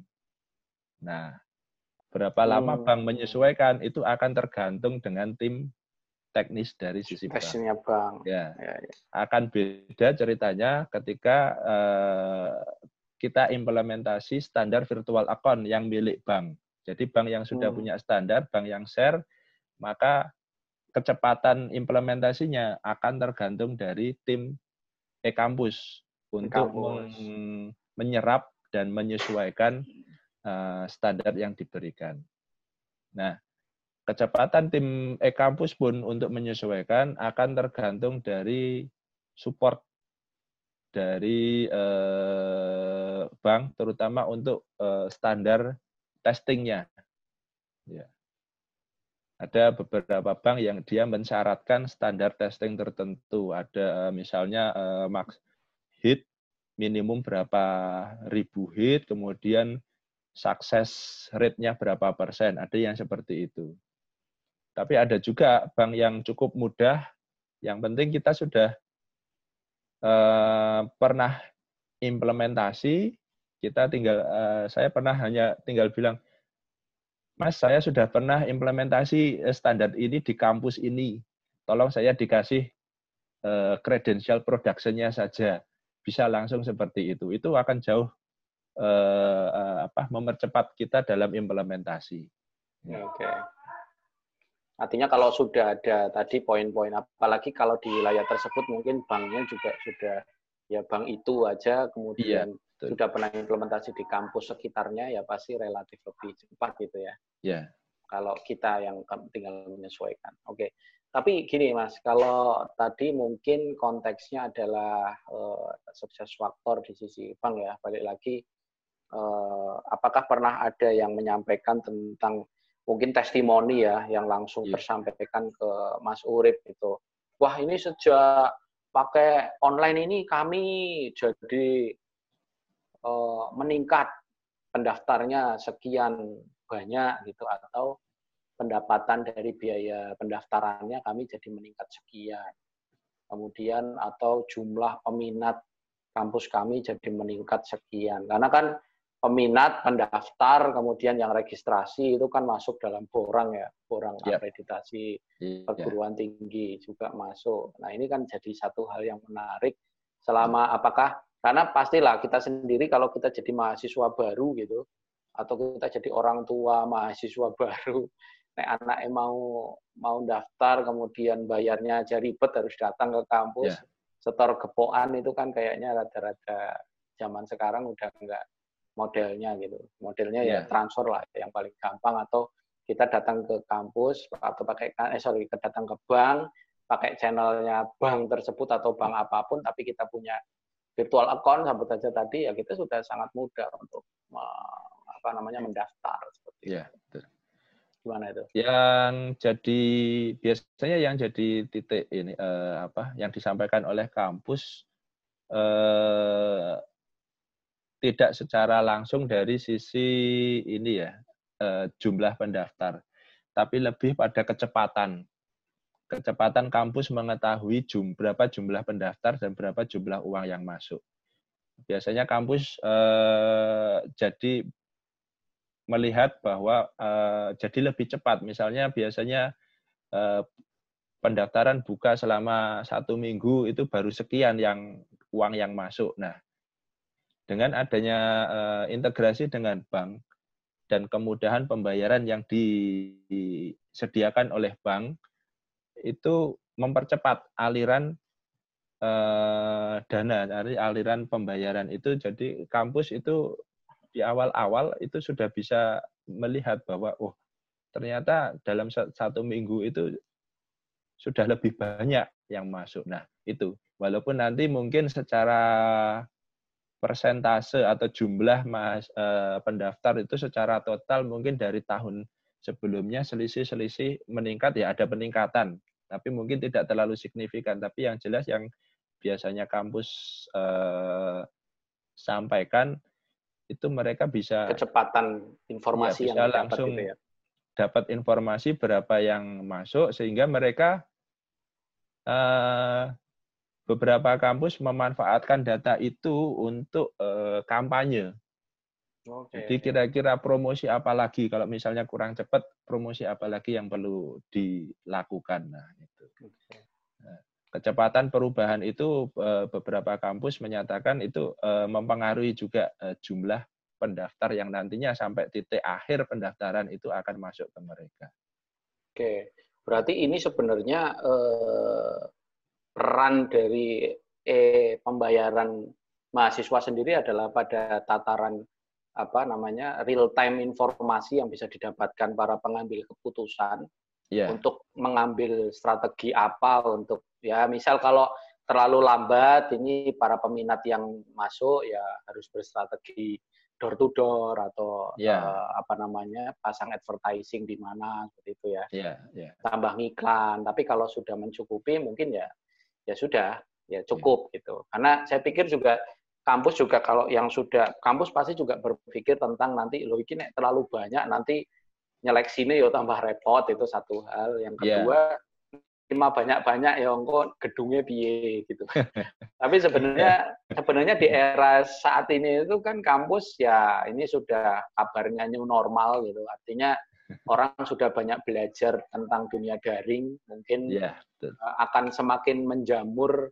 Nah, berapa lama hmm. bank menyesuaikan itu akan tergantung dengan tim teknis dari sisi bank. Bank. Ya. ya, ya. Akan beda ceritanya ketika uh, kita implementasi standar virtual account yang milik bank. Jadi bank yang sudah hmm. punya standar, bank yang share, maka kecepatan implementasinya akan tergantung dari tim e-kampus untuk men menyerap dan menyesuaikan uh, standar yang diberikan. Nah, kecepatan tim e-kampus pun untuk menyesuaikan akan tergantung dari support dari uh, bank, terutama untuk uh, standar testingnya. Ya. Ada beberapa bank yang dia mensyaratkan standar testing tertentu. Ada misalnya uh, max hit minimum berapa ribu hit, kemudian sukses rate-nya berapa persen. Ada yang seperti itu. Tapi ada juga bank yang cukup mudah. Yang penting kita sudah uh, pernah implementasi. Kita tinggal, uh, saya pernah hanya tinggal bilang, Mas, saya sudah pernah implementasi eh, standar ini di kampus ini. Tolong saya dikasih uh, credential production-nya saja. Bisa langsung seperti itu. Itu akan jauh uh, uh, apa mempercepat kita dalam implementasi. Oke. Okay. Artinya kalau sudah ada tadi poin-poin, apalagi kalau di wilayah tersebut mungkin banknya juga sudah ya bank itu aja, kemudian sudah pernah implementasi di kampus sekitarnya, ya pasti relatif lebih cepat gitu ya. Iya. Kalau kita yang tinggal menyesuaikan. Oke. Tapi gini Mas, kalau tadi mungkin konteksnya adalah uh, sukses faktor di sisi bank ya, balik lagi, uh, apakah pernah ada yang menyampaikan tentang mungkin testimoni ya yang langsung yeah. tersampaikan ke Mas Urip itu. Wah ini sejak pakai online ini kami jadi uh, meningkat pendaftarnya sekian banyak gitu atau pendapatan dari biaya pendaftarannya kami jadi meningkat sekian. Kemudian atau jumlah peminat kampus kami jadi meningkat sekian. Karena kan peminat, pendaftar, kemudian yang registrasi itu kan masuk dalam borang ya, borang yep. akreditasi yeah. perguruan tinggi juga masuk. Nah ini kan jadi satu hal yang menarik. Selama apakah karena pastilah kita sendiri kalau kita jadi mahasiswa baru gitu, atau kita jadi orang tua mahasiswa [LAUGHS] baru, nek anak mau mau daftar kemudian bayarnya aja ribet harus datang ke kampus, yeah. setor gepoan itu kan kayaknya rada-rada zaman sekarang udah enggak modelnya gitu. Modelnya yeah. ya transfer lah yang paling gampang atau kita datang ke kampus atau pakai eh sorry kita datang ke bank pakai channelnya bank tersebut atau bank apa pun tapi kita punya virtual account sebut saja tadi ya kita sudah sangat mudah untuk apa namanya mendaftar seperti yeah, itu. Gimana itu? Yang jadi biasanya yang jadi titik ini eh, apa yang disampaikan oleh kampus eh, tidak secara langsung dari sisi ini ya eh, jumlah pendaftar, tapi lebih pada kecepatan. Kecepatan kampus mengetahui jum, berapa jumlah pendaftar dan berapa jumlah uang yang masuk. Biasanya kampus eh, jadi melihat bahwa eh, jadi lebih cepat. Misalnya biasanya eh, pendaftaran buka selama satu minggu itu baru sekian yang uang yang masuk. Nah, dengan adanya uh, integrasi dengan bank dan kemudahan pembayaran yang disediakan oleh bank itu mempercepat aliran uh, dana dari aliran pembayaran itu. Jadi kampus itu di awal-awal itu sudah bisa melihat bahwa oh ternyata dalam satu minggu itu sudah lebih banyak yang masuk. Nah, itu. Walaupun nanti mungkin secara persentase atau jumlah mas, uh, pendaftar itu secara total mungkin dari tahun sebelumnya selisih-selisih meningkat ya ada peningkatan tapi mungkin tidak terlalu signifikan tapi yang jelas yang biasanya kampus uh, sampaikan itu mereka bisa kecepatan informasi ya, yang langsung gitu ya. dapat informasi berapa yang masuk sehingga mereka uh, beberapa kampus memanfaatkan data itu untuk uh, kampanye. Okay. Jadi kira-kira promosi apa lagi kalau misalnya kurang cepat, promosi apa lagi yang perlu dilakukan. Nah, itu. Okay. Nah, kecepatan perubahan itu uh, beberapa kampus menyatakan itu uh, mempengaruhi juga uh, jumlah pendaftar yang nantinya sampai titik akhir pendaftaran itu akan masuk ke mereka. Oke, berarti ini sebenarnya eh, peran dari eh, pembayaran mahasiswa sendiri adalah pada tataran apa namanya real time informasi yang bisa didapatkan para pengambil keputusan yeah. untuk mengambil strategi apa untuk ya misal kalau terlalu lambat ini para peminat yang masuk ya harus berstrategi door to door atau yeah. uh, apa namanya pasang advertising di mana seperti itu ya yeah, yeah. tambah iklan tapi kalau sudah mencukupi mungkin ya ya sudah ya cukup yeah. gitu karena saya pikir juga kampus juga kalau yang sudah kampus pasti juga berpikir tentang nanti lo ini terlalu banyak nanti nyeleksinya ya tambah repot itu satu hal yang iya. kedua yeah. lima banyak-banyak ya engko gedungnya piye gitu. [LAUGHS] Tapi sebenarnya sebenarnya di era saat ini itu kan kampus ya ini sudah kabarnya new normal gitu. Artinya [LAUGHS] orang sudah banyak belajar tentang dunia daring, mungkin yeah, iya, akan semakin menjamur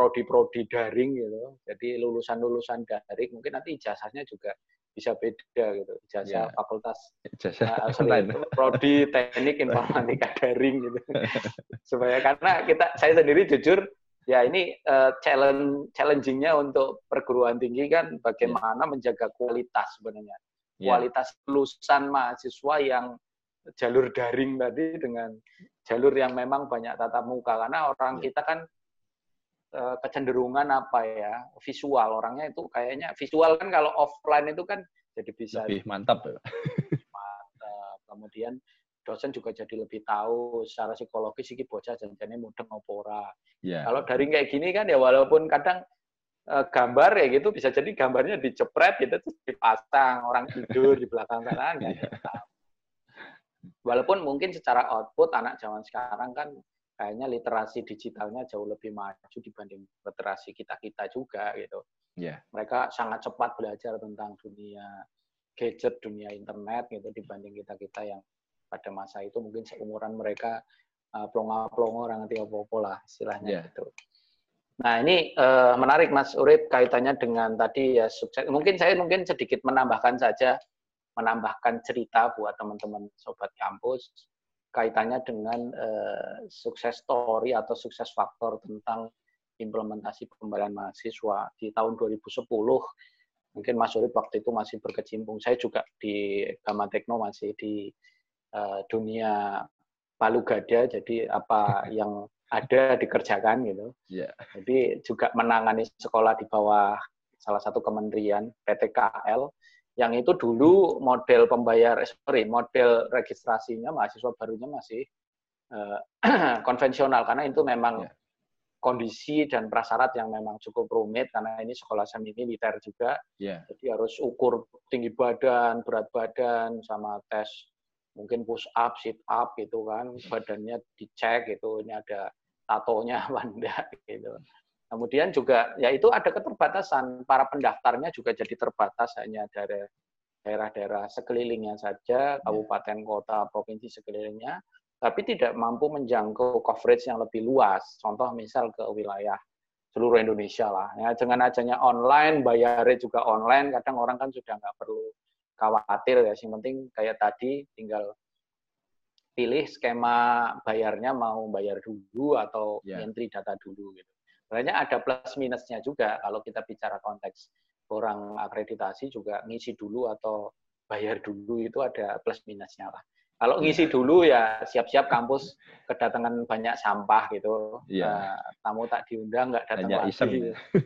prodi-prodi daring gitu. Jadi lulusan-lulusan daring mungkin nanti ijazahnya juga bisa beda gitu. Ijazah yeah. fakultas ijazah uh, sorry, prodi teknik informatika [LAUGHS] daring gitu. Supaya karena kita saya sendiri jujur ya ini uh, challenge challengingnya untuk perguruan tinggi kan bagaimana yeah. menjaga kualitas sebenarnya. Yeah. Kualitas lulusan mahasiswa yang jalur daring tadi dengan jalur yang memang banyak tatap muka karena orang yeah. kita kan Eh, kecenderungan apa ya visual orangnya itu kayaknya visual kan kalau offline itu kan jadi bisa lebih mantap ya. [LAUGHS] mantap kemudian dosen juga jadi lebih tahu secara psikologis ini bocah janjinya mudeng opora yeah. kalau dari kayak gini kan ya walaupun kadang uh, gambar ya gitu bisa jadi gambarnya dicepret gitu terus dipasang orang tidur di belakang kanan [LAUGHS] yeah. walaupun mungkin secara output anak zaman sekarang kan kayaknya literasi digitalnya jauh lebih maju dibanding literasi kita-kita juga gitu. Yeah. Mereka sangat cepat belajar tentang dunia gadget, dunia internet gitu dibanding kita-kita yang pada masa itu mungkin seumuran mereka uh, plonga-plongo orang ngerti apa-apa lah istilahnya yeah. gitu. Nah ini uh, menarik Mas Urip kaitannya dengan tadi ya sukses. Mungkin saya mungkin sedikit menambahkan saja, menambahkan cerita buat teman-teman sobat kampus kaitannya dengan uh, sukses story atau sukses faktor tentang implementasi pembelajaran mahasiswa di tahun 2010 mungkin Mas Urip waktu itu masih berkecimpung. Saya juga di Gama Tekno masih di uh, dunia palu gada. Jadi apa [LAUGHS] yang ada dikerjakan gitu. Yeah. jadi juga menangani sekolah di bawah salah satu kementerian PTKL yang itu dulu model pembayar eh, sorry model registrasinya mahasiswa barunya masih uh, [CLEARS THROAT] konvensional. Karena itu memang yeah. kondisi dan prasyarat yang memang cukup rumit. Karena ini sekolah semi militer juga. Yeah. jadi harus ukur tinggi badan berat badan sama tes mungkin push up sit up gitu kan. Badannya dicek gitu ini ada tatonya apa [LAUGHS] enggak gitu Kemudian juga ya itu ada keterbatasan para pendaftarnya juga jadi terbatas hanya dari daerah-daerah sekelilingnya saja, iya. kabupaten, kota, provinsi sekelilingnya, tapi tidak mampu menjangkau coverage yang lebih luas. Contoh misal ke wilayah seluruh Indonesia lah. Ya, dengan adanya online, bayarnya juga online, kadang orang kan sudah nggak perlu khawatir ya. Yang penting kayak tadi tinggal pilih skema bayarnya mau bayar dulu atau yeah. entry data dulu gitu. Sebenarnya ada plus minusnya juga kalau kita bicara konteks orang akreditasi juga ngisi dulu atau bayar dulu itu ada plus minusnya lah. Kalau ngisi dulu ya siap-siap kampus kedatangan banyak sampah gitu. Iya. Uh, tamu tak diundang nggak datang Hanya lagi. iseng.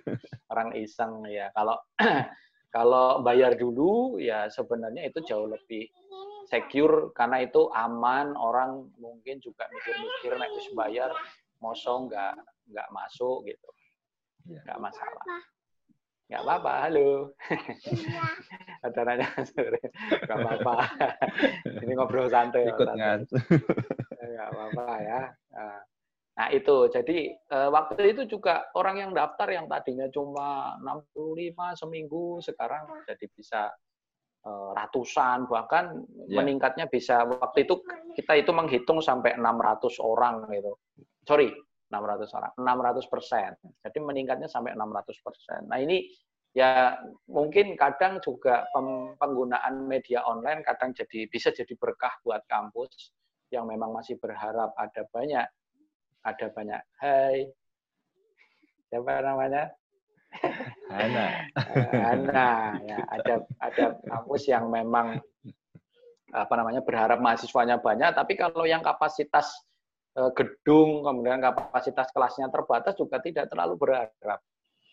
[LAUGHS] Orang iseng ya. Kalau [CLEARS THROAT] kalau bayar dulu ya sebenarnya itu jauh lebih secure karena itu aman. Orang mungkin juga mikir-mikir naik wis bayar mosong nggak nggak masuk gitu. Iya. Nggak masalah. Nggak apa-apa, halo. Ada nanya sore. Nggak apa-apa. Ini ngobrol santai. Ikut ngan. nggak apa-apa ya. Nah, Nah itu, jadi eh, waktu itu juga orang yang daftar yang tadinya cuma 65 seminggu, sekarang jadi bisa eh, ratusan, bahkan Ya. meningkatnya bisa, waktu itu kita itu menghitung sampai 600 orang gitu. Sorry, 600 orang, 600 persen. Jadi meningkatnya sampai 600 persen. Nah ini ya mungkin kadang juga penggunaan media online kadang jadi bisa jadi berkah buat kampus yang memang masih berharap ada banyak ada banyak hai siapa namanya Hana. Eh, Ana ya ada ada kampus yang memang apa namanya berharap mahasiswanya banyak tapi kalau yang kapasitas gedung kemudian kapasitas kelasnya terbatas juga tidak terlalu berharap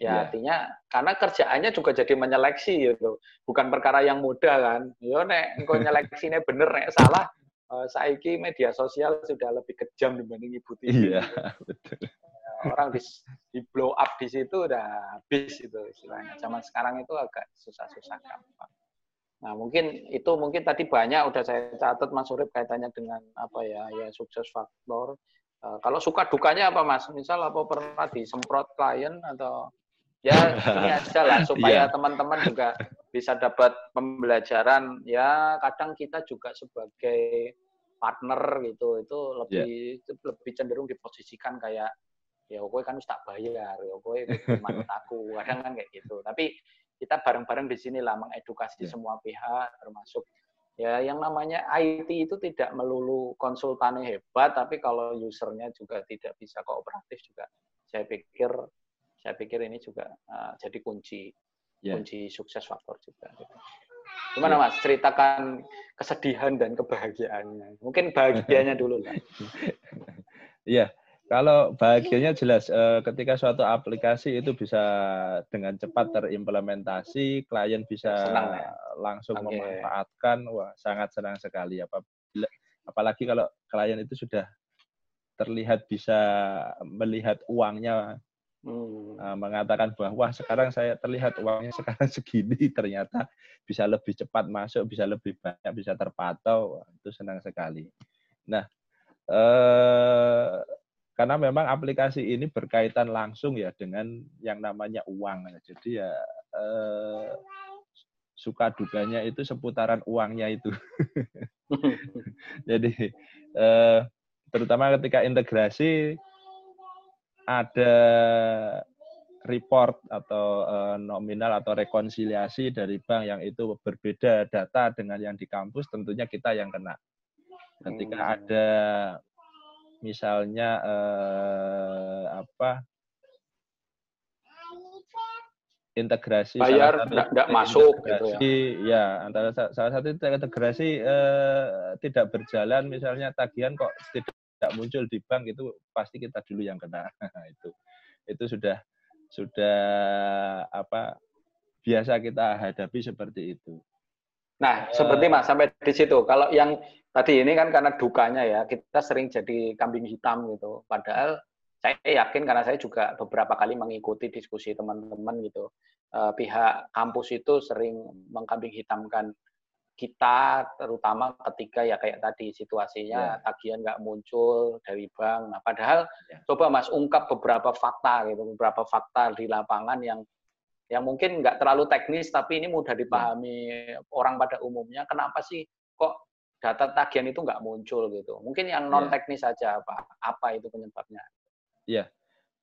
ya artinya karena kerjaannya juga jadi menyeleksi gitu bukan perkara yang mudah kan yo nek engko [LAUGHS] nyeleksinya bener nek salah eh, saiki media sosial sudah lebih kejam dibanding ibu TV Iya, [LAUGHS] betul. orang di, di blow up di situ udah habis itu istilahnya. Zaman sekarang itu agak susah-susah gampang. Nah mungkin itu mungkin tadi banyak udah saya catat Mas Urip kaitannya dengan apa ya ya sukses faktor. Eh, kalau suka dukanya apa Mas? Misal apa pernah disemprot klien atau ya ini [LAUGHS] aja lah supaya Iya. teman-teman juga bisa dapat pembelajaran. Ya kadang kita juga sebagai partner gitu itu lebih itu lebih cenderung diposisikan kayak ya gue kan harus tak bayar ya gue [LAUGHS] manut aku kadang kan kayak gitu tapi kita bareng-bareng di sini lah mengedukasi Ya. semua pihak termasuk ya yang namanya IT itu tidak melulu konsultannya hebat tapi kalau usernya juga tidak bisa kooperatif juga saya pikir saya pikir ini juga uh, jadi kunci Ya. kunci sukses faktor juga gitu. gimana mas ceritakan kesedihan dan kebahagiaannya mungkin bahagianya [LAUGHS] dulu lah Iya, kalau bahagianya jelas eh, ketika suatu aplikasi itu bisa dengan cepat terimplementasi, klien bisa Senang ya? langsung Oke. memanfaatkan, wah sangat senang sekali. Apabila, apalagi kalau klien itu sudah terlihat bisa melihat uangnya, Hmm. eh, mengatakan bahwa sekarang saya terlihat uangnya sekarang [LAUGHS] segini, ternyata bisa lebih cepat masuk, bisa lebih banyak, bisa terpantau, wah, itu senang sekali. Nah, eh, karena memang aplikasi ini berkaitan langsung ya dengan yang namanya uang. Jadi ya eh, suka duganya itu seputaran uangnya itu. [LAUGHS] Jadi eh, terutama ketika integrasi ada report atau eh, nominal atau rekonsiliasi dari bank yang itu berbeda data dengan yang di kampus, tentunya kita yang kena. Ketika Hmm. ada misalnya eh, apa integrasi Bayar nggak- nggak masuk gitu ya. ya antara sa- salah satu integrasi eh, tidak berjalan misalnya tagihan kok tidak tidak muncul di bank itu pasti kita dulu yang kena [LAUGHS] itu itu sudah sudah apa biasa kita hadapi seperti itu Nah, seperti Mas sampai di situ. Kalau yang tadi ini kan karena dukanya ya, kita sering jadi kambing hitam gitu. Padahal saya yakin karena saya juga beberapa kali mengikuti diskusi teman-teman gitu. Eh, pihak kampus itu sering mengkambing hitamkan kita terutama ketika ya kayak tadi situasinya tagihan nggak muncul dari bank. Nah, padahal Ya. coba Mas ungkap beberapa fakta gitu, beberapa fakta di lapangan yang yang mungkin nggak terlalu teknis tapi ini mudah dipahami orang pada umumnya. Kenapa sih data tagihan itu nggak muncul gitu? Mungkin yang non teknis saja apa apa itu penyebabnya?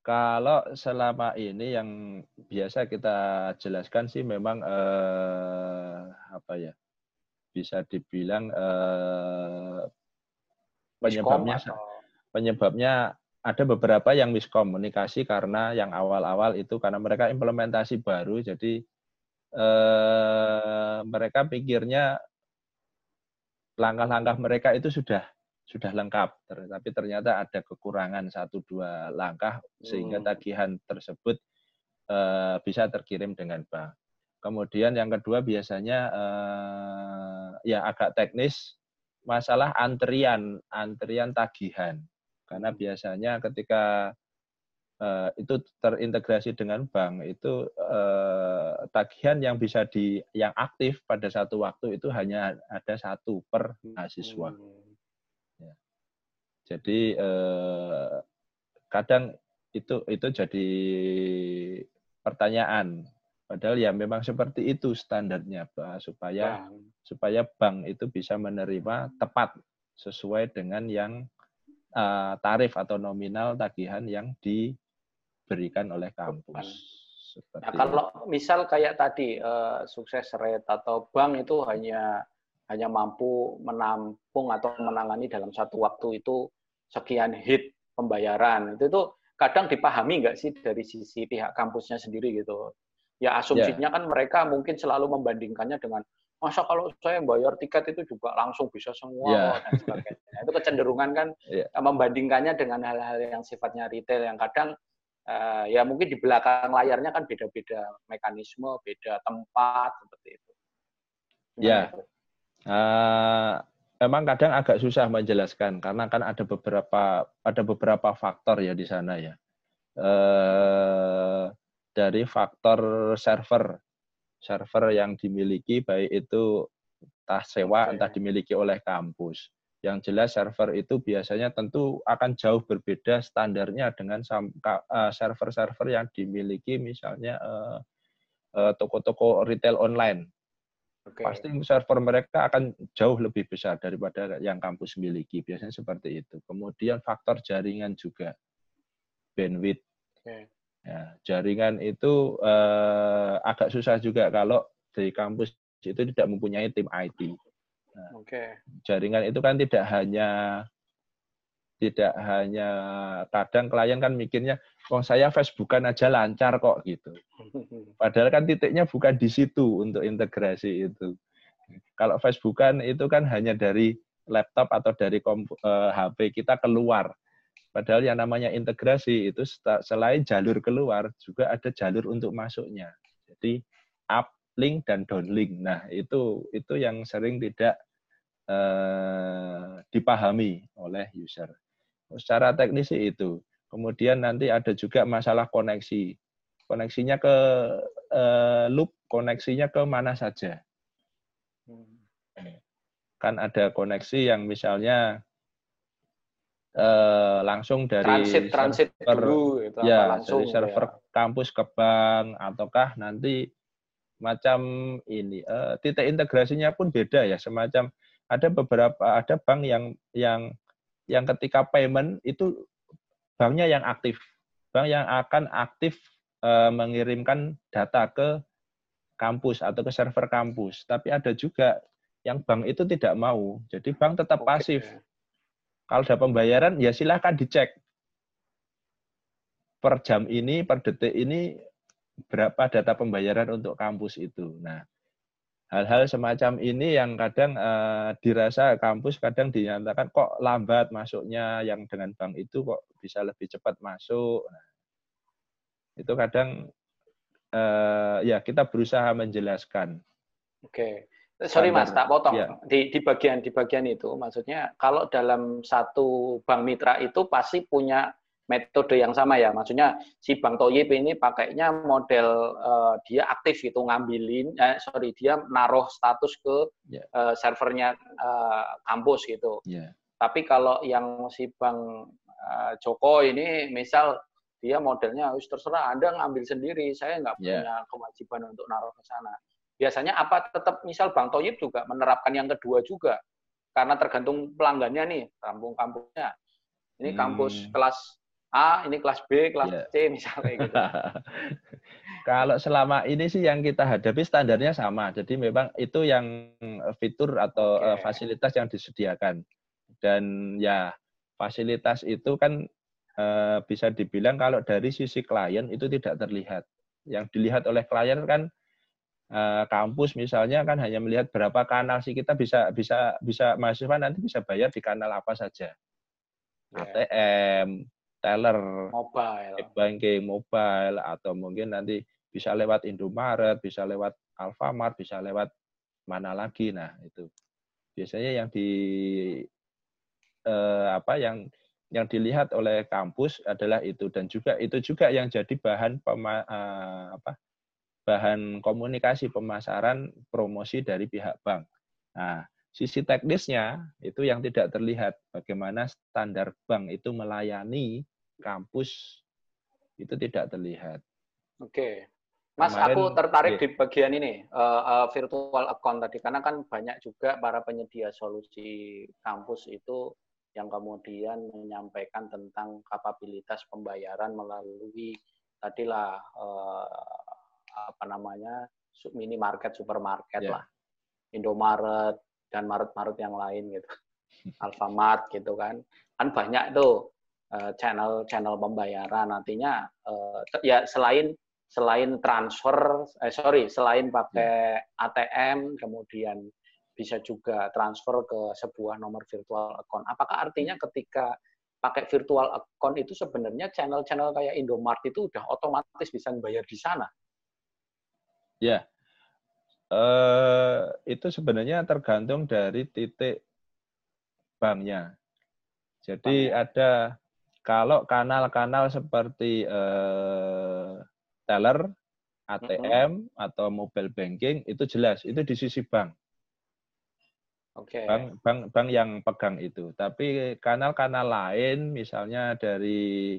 Kalau selama ini yang biasa kita jelaskan sih memang eh, apa ya bisa dibilang eh, penyebabnya atau- penyebabnya ada beberapa yang miskomunikasi karena yang awal-awal itu karena mereka implementasi baru jadi eh, mereka pikirnya langkah-langkah mereka itu sudah sudah lengkap, tapi ternyata ada kekurangan satu dua langkah sehingga hmm. tagihan tersebut uh, bisa terkirim dengan bank. Kemudian yang kedua biasanya uh, ya agak teknis masalah antrian antrian tagihan karena hmm. biasanya ketika uh, itu terintegrasi dengan bank itu uh, tagihan yang bisa di yang aktif pada satu waktu itu hanya ada satu per mahasiswa. Hmm. Ya. Jadi uh, kadang itu itu jadi pertanyaan Padahal ya memang seperti itu standarnya Pak, supaya bank. supaya bank itu bisa menerima tepat sesuai dengan yang uh, tarif atau nominal tagihan yang diberikan oleh kampus. Seperti nah, kalau misal kayak tadi uh, sukses rate atau bank itu hanya hanya mampu menampung atau menangani dalam satu waktu itu sekian hit pembayaran itu tuh kadang dipahami nggak sih dari sisi pihak kampusnya sendiri gitu Ya asumsinya yeah. kan mereka mungkin selalu membandingkannya dengan masa kalau saya bayar tiket itu juga langsung bisa semua yeah. dan sebagainya. itu kecenderungan kan [LAUGHS] yeah. membandingkannya dengan hal-hal yang sifatnya retail yang kadang uh, ya mungkin di belakang layarnya kan beda-beda mekanisme, beda tempat seperti itu. Ya. Yeah. Uh, memang kadang agak susah menjelaskan karena kan ada beberapa ada beberapa faktor ya di sana ya. Uh, dari faktor server server yang dimiliki baik itu entah sewa entah dimiliki oleh kampus. Yang jelas server itu biasanya tentu akan jauh berbeda standarnya dengan eh, server-server yang dimiliki misalnya eh, eh, toko-toko retail online. Okay. Pasti server mereka akan jauh lebih besar daripada yang kampus miliki. Biasanya seperti itu. Kemudian faktor jaringan juga, bandwidth. Okay. Ya, jaringan itu eh, agak susah juga kalau di kampus itu tidak mempunyai tim IT. Nah, okay. Jaringan itu kan tidak hanya tidak hanya kadang klien kan mikirnya, oh saya Facebookan aja lancar kok gitu. [LAUGHS] Padahal kan titiknya bukan di situ untuk integrasi itu. Kalau Facebookan itu kan hanya dari laptop atau dari kompu, eh, HP kita keluar. Padahal yang namanya integrasi itu selain jalur keluar juga ada jalur untuk masuknya. Jadi up link dan down link. Nah, itu itu yang sering tidak eh, dipahami oleh user. Secara teknis itu. Kemudian nanti ada juga masalah koneksi. Koneksinya ke eh, loop, koneksinya ke mana saja. Kan ada koneksi yang misalnya uh, langsung dari transit transit server, dulu itu ya langsung dari server ya. kampus ke bank ataukah nanti macam ini uh, titik integrasinya pun beda ya semacam ada beberapa ada bank yang yang yang ketika payment itu banknya yang aktif bank yang akan aktif uh, mengirimkan data ke kampus atau ke server kampus tapi ada juga yang bank itu tidak mau jadi bank tetap okay. pasif kalau ada pembayaran, ya silahkan dicek. Per jam ini, per detik ini, berapa data pembayaran untuk kampus itu. Nah, hal-hal semacam ini yang kadang uh, dirasa kampus kadang dinyatakan kok lambat masuknya yang dengan bank itu kok bisa lebih cepat masuk. Nah, itu kadang uh, ya kita berusaha menjelaskan. Oke. Sorry Mas, tak potong. Ya. Di, di bagian di bagian itu, maksudnya kalau dalam satu bank mitra itu pasti punya metode yang sama ya. Maksudnya si Bank Toyib ini pakainya model uh, dia aktif itu ngambilin, eh, sorry dia naruh status ke yeah. Ya. uh, servernya uh, kampus gitu. Yeah. Tapi kalau yang si Bank uh, Joko ini, misal dia modelnya harus terserah Anda ngambil sendiri, saya nggak yeah. punya kewajiban untuk naruh ke sana biasanya apa tetap misal Bang Toyib juga menerapkan yang kedua juga karena tergantung pelanggannya nih kampung-kampungnya ini kampus hmm. kelas A ini kelas B kelas yeah. C misalnya gitu [LAUGHS] kalau selama ini sih yang kita hadapi standarnya sama jadi memang itu yang fitur atau okay. fasilitas yang disediakan dan ya fasilitas itu kan eh, bisa dibilang kalau dari sisi klien itu tidak terlihat yang dilihat oleh klien kan kampus misalnya kan hanya melihat berapa kanal sih kita bisa bisa bisa mahasiswa nanti bisa bayar di kanal apa saja. Yeah. ATM, teller, mobile, banking, mobile atau mungkin nanti bisa lewat Indomaret, bisa lewat Alfamart, bisa lewat mana lagi. Nah, itu biasanya yang di eh, apa yang yang dilihat oleh kampus adalah itu dan juga itu juga yang jadi bahan pema, eh, apa bahan komunikasi pemasaran promosi dari pihak bank. Nah, sisi teknisnya itu yang tidak terlihat bagaimana standar bank itu melayani kampus itu tidak terlihat. Oke. Mas, Kemarin, aku tertarik ya. di bagian ini uh, uh, virtual account tadi karena kan banyak juga para penyedia solusi kampus itu yang kemudian menyampaikan tentang kapabilitas pembayaran melalui tadilah uh, apa namanya minimarket, supermarket yeah. lah, Indomaret dan Maret-Maret yang lain gitu, [LAUGHS] Alfamart gitu kan, kan banyak tuh channel-channel pembayaran. Nantinya uh, ya selain selain transfer eh sorry selain pakai ATM kemudian bisa juga transfer ke sebuah nomor virtual account. Apakah artinya ketika pakai virtual account itu sebenarnya channel-channel kayak Indomart itu udah otomatis bisa bayar di sana? Ya, uh, itu sebenarnya tergantung dari titik banknya. Jadi Bank. ada kalau kanal-kanal seperti uh, teller, ATM mm -hmm. atau mobile banking itu jelas itu di sisi bank. Okay. Bank, bank bank yang pegang itu. Tapi kanal-kanal lain misalnya dari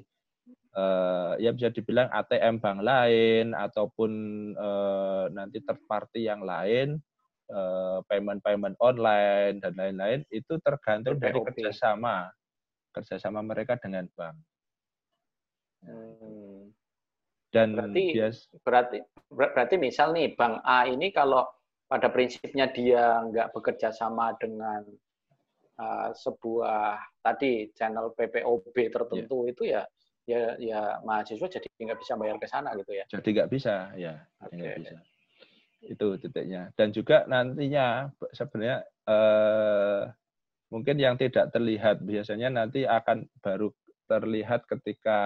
uh, ya bisa dibilang ATM bank lain ataupun uh, nanti third party yang lain uh, payment-payment online dan lain-lain itu tergantung okay, dari kerjasama kerjasama mereka dengan bank. Hmm. Dan berarti, bias, berarti berarti misal nih bank A ini kalau pada prinsipnya dia nggak bekerja sama dengan uh, sebuah tadi channel PPOB tertentu yeah. itu ya ya ya mahasiswa jadi nggak bisa bayar ke sana gitu ya. Jadi nggak bisa ya, okay. nggak bisa. Itu titiknya. Dan juga nantinya sebenarnya eh, mungkin yang tidak terlihat biasanya nanti akan baru terlihat ketika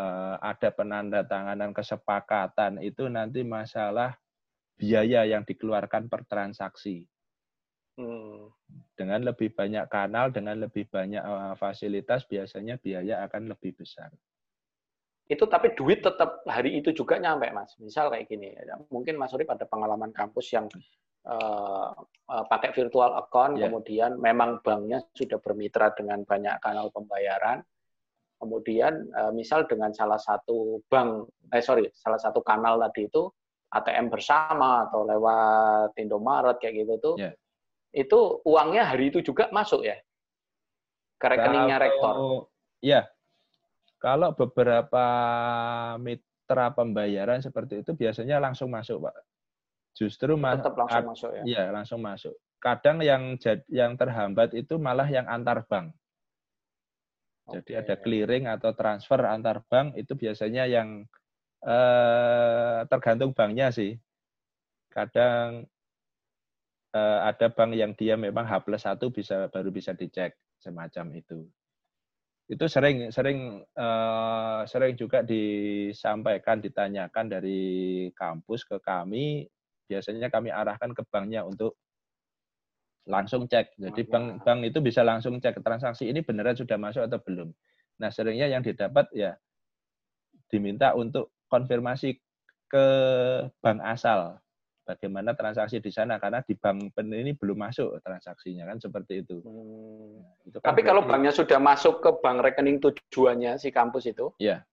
eh, ada penandatanganan kesepakatan itu nanti masalah biaya yang dikeluarkan per transaksi. Hmm. Dengan lebih banyak kanal, dengan lebih banyak uh, fasilitas, biasanya biaya akan lebih besar. Itu tapi duit tetap hari itu juga nyampe, Mas. Misal kayak gini, ya, mungkin Mas Urip ada pengalaman kampus yang uh, uh, pakai virtual account, yeah. kemudian memang banknya sudah bermitra dengan banyak kanal pembayaran, kemudian uh, misal dengan salah satu bank, eh sorry, salah satu kanal tadi itu ATM bersama atau lewat Indomaret kayak gitu tuh, yeah itu uangnya hari itu juga masuk ya ke rekeningnya kalau, rektor. Ya, kalau beberapa mitra pembayaran seperti itu biasanya langsung masuk, Pak. Justru tetap langsung masuk ya. Iya, langsung masuk. Kadang yang yang terhambat itu malah yang antar bank. Jadi ada clearing atau transfer antar bank itu biasanya yang eh, tergantung banknya sih. Kadang ada bank yang dia memang H plus satu bisa baru bisa dicek semacam itu. Itu sering sering uh, sering juga disampaikan ditanyakan dari kampus ke kami. Biasanya kami arahkan ke banknya untuk langsung cek. Jadi bank bank itu bisa langsung cek transaksi ini beneran sudah masuk atau belum. Nah seringnya yang didapat ya diminta untuk konfirmasi ke bank asal bagaimana transaksi di sana karena di bank ini belum masuk transaksinya kan seperti itu. Hmm. Nah, itu kan Tapi kalau banknya sudah masuk ke bank rekening tujuannya si kampus itu, ya.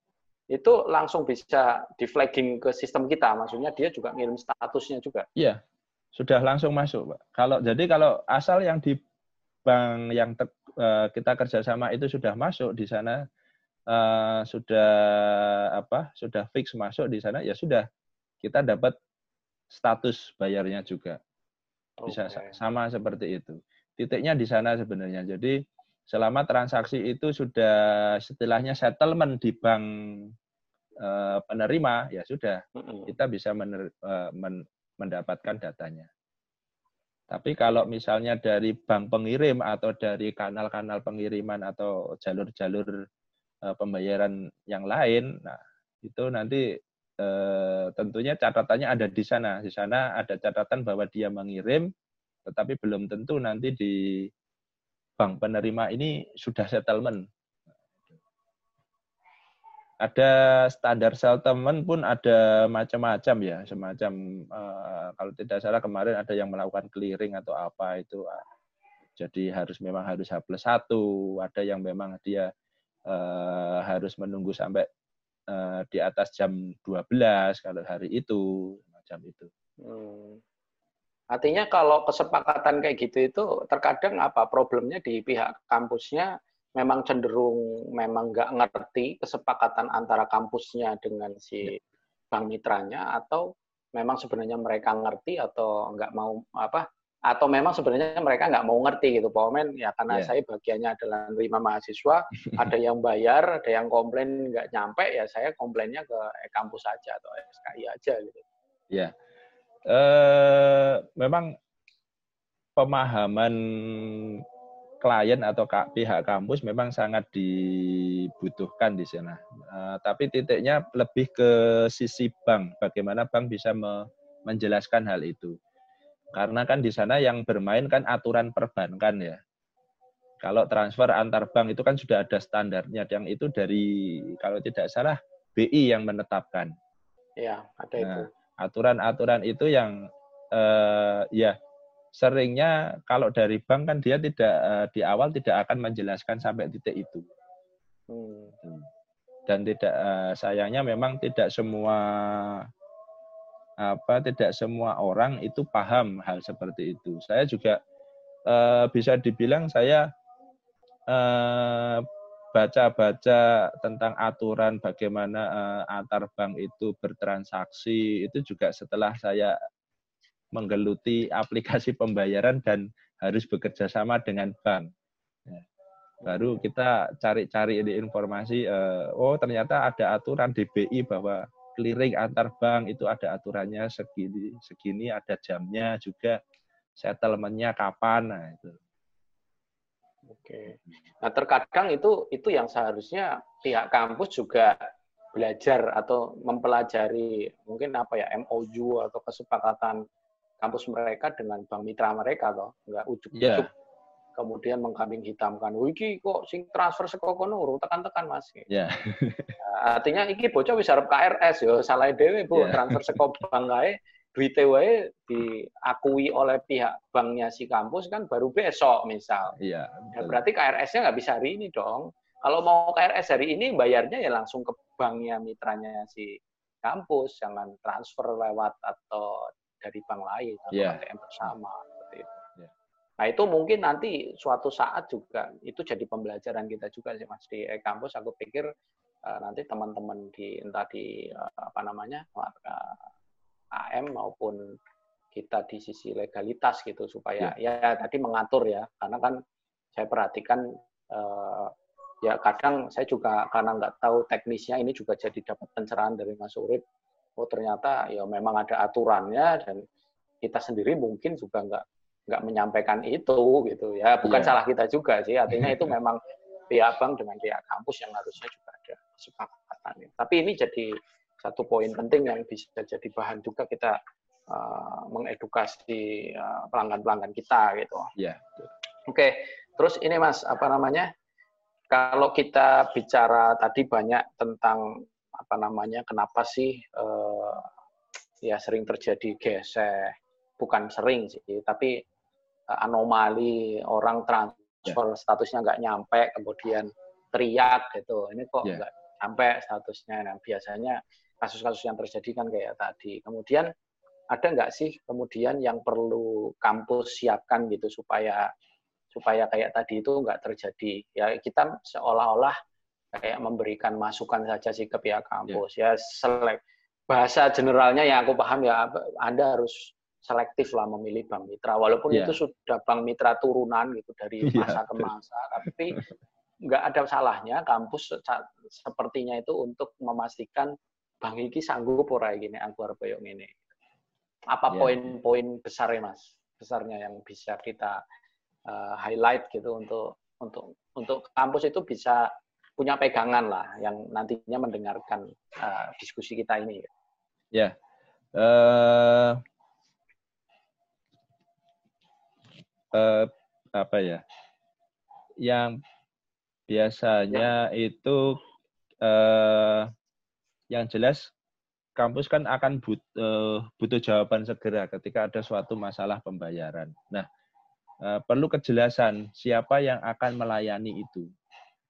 itu langsung bisa di flagging ke sistem kita. Maksudnya dia juga ngirim statusnya juga. Iya, sudah langsung masuk, Pak. Kalau jadi kalau asal yang di bank yang ter, uh, kita kerjasama itu sudah masuk di sana uh, sudah apa sudah fix masuk di sana ya sudah kita dapat status bayarnya juga. Bisa okay. sama seperti itu. Titiknya di sana sebenarnya. Jadi selama transaksi itu sudah setelahnya settlement di bank uh, penerima, ya sudah kita bisa mener, uh, men, mendapatkan datanya. Tapi kalau misalnya dari bank pengirim atau dari kanal-kanal pengiriman atau jalur-jalur uh, pembayaran yang lain, nah itu nanti uh, tentunya catatannya ada di sana. Di sana ada catatan bahwa dia mengirim, tetapi belum tentu nanti di bank penerima ini sudah settlement ada standar settlement pun ada macam-macam ya, semacam uh, kalau tidak salah kemarin ada yang melakukan clearing atau apa itu. Uh, jadi harus memang harus H plus satu, ada yang memang dia uh, harus menunggu sampai uh, di atas jam 12 kalau hari itu, macam itu. Hmm. Artinya kalau kesepakatan kayak gitu itu terkadang apa problemnya di pihak kampusnya memang cenderung memang nggak ngerti kesepakatan antara kampusnya dengan si ya. bank mitranya atau memang sebenarnya mereka ngerti atau nggak mau apa atau memang sebenarnya mereka nggak mau ngerti gitu Pak Omen ya karena yeah. saya bagiannya adalah menerima mahasiswa [LAUGHS] ada yang bayar ada yang komplain nggak nyampe ya saya komplainnya ke kampus saja atau SKI aja gitu ya yeah. uh, memang pemahaman klien atau pihak kampus memang sangat dibutuhkan di sana. Uh, tapi titiknya lebih ke sisi bank, bagaimana bank bisa me menjelaskan hal itu. Karena kan di sana yang bermain kan aturan perbankan ya. Kalau transfer antar bank itu kan sudah ada standarnya, yang itu dari kalau tidak salah BI yang menetapkan. Ya, ada nah, itu. Aturan-aturan itu yang uh, ya seringnya kalau dari bank kan dia tidak uh, di awal tidak akan menjelaskan sampai titik itu. Hmm. Dan tidak uh, sayangnya memang tidak semua apa tidak semua orang itu paham hal seperti itu. Saya juga uh, bisa dibilang saya baca-baca tentang aturan bagaimana uh, antar bank itu bertransaksi itu juga setelah saya menggeluti aplikasi pembayaran dan harus bekerja sama dengan bank. Ya. Baru kita cari-cari informasi, uh, oh ternyata ada aturan DBI bahwa clearing antar bank itu ada aturannya segini, segini ada jamnya juga, settlementnya kapan, nah itu. Oke. Nah terkadang itu itu yang seharusnya pihak kampus juga belajar atau mempelajari mungkin apa ya MOU atau kesepakatan kampus mereka dengan bank mitra mereka toh nggak ujuk-ujuk yeah. Kemudian mengkambing hitamkan wiki kok sing transfer seko kono tekan-tekan Mas yeah. nah, artinya iki bocah wis arep KRS yo salah dhewe Bu yeah. transfer seko bank kae duit wae diakui oleh pihak banknya si kampus kan baru besok misal. Iya. Ya, berarti KRS-nya nggak bisa hari ini dong. Kalau mau KRS hari ini bayarnya ya langsung ke banknya mitranya si kampus, jangan transfer lewat atau dari bank lain atau yeah. ATM bersama. Yeah. Nah itu mungkin nanti suatu saat juga itu jadi pembelajaran kita juga sih mas di kampus. Aku pikir uh, nanti teman-teman di entah di uh, apa namanya uh, AM maupun kita di sisi legalitas gitu supaya yeah. ya tadi mengatur ya karena kan saya perhatikan uh, ya kadang saya juga karena nggak tahu teknisnya ini juga jadi dapat pencerahan dari Mas Urip oh ternyata ya memang ada aturannya dan kita sendiri mungkin juga nggak nggak menyampaikan itu gitu ya bukan yeah. salah kita juga sih artinya [LAUGHS] itu memang pihak bank dengan pihak kampus yang harusnya juga ada kesepakatan tapi ini jadi satu poin penting yang bisa jadi bahan juga kita uh, mengedukasi uh, pelanggan-pelanggan kita gitu ya yeah. oke okay. terus ini mas apa namanya kalau kita bicara tadi banyak tentang apa namanya kenapa sih uh, ya sering terjadi gesek bukan sering sih tapi anomali orang transfer yeah. statusnya nggak nyampe kemudian teriak gitu ini kok yeah. nggak sampai statusnya nah biasanya kasus-kasus yang terjadi kan kayak tadi kemudian ada nggak sih kemudian yang perlu kampus siapkan gitu supaya supaya kayak tadi itu nggak terjadi ya kita seolah-olah kayak memberikan masukan saja sih ke pihak kampus yeah. ya selek bahasa generalnya yang aku paham ya Anda harus selektif lah memilih bank mitra walaupun yeah. itu sudah bank mitra turunan gitu dari iya, masa yeah. ke masa tapi nggak ada salahnya kampus sepertinya itu untuk memastikan bang iki sanggup ora gini aku koyo ngene. Apa Ya. poin-poin besarnya Mas? Besarnya yang bisa kita uh, highlight gitu untuk untuk untuk kampus itu bisa punya pegangan lah yang nantinya mendengarkan uh, diskusi kita ini. Ya. Eh eh, apa ya? Yang biasanya itu eh, yang jelas kampus kan akan but, eh, butuh jawaban segera ketika ada suatu masalah pembayaran. Nah, eh, perlu kejelasan siapa yang akan melayani itu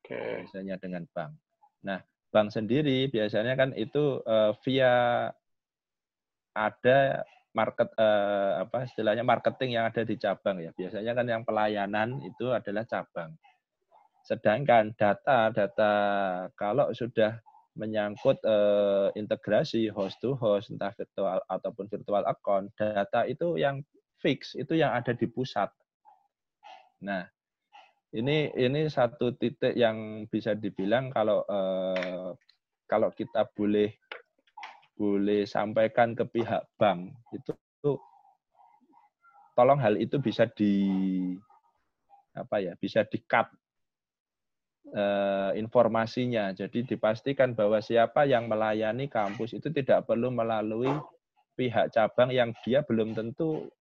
Oke. biasanya dengan bank. Nah, bank sendiri biasanya kan itu eh, via ada market eh, apa istilahnya marketing yang ada di cabang ya. Biasanya kan yang pelayanan itu adalah cabang. Sedangkan data-data kalau sudah menyangkut eh, integrasi host to host entah virtual ataupun virtual account, data itu yang fix itu yang ada di pusat. Nah, ini ini satu titik yang bisa dibilang kalau eh, kalau kita boleh boleh sampaikan ke pihak bank itu, tolong hal itu bisa di apa ya bisa di cut eh, informasinya. Jadi dipastikan bahwa siapa yang melayani kampus itu tidak perlu melalui pihak cabang yang dia belum tentu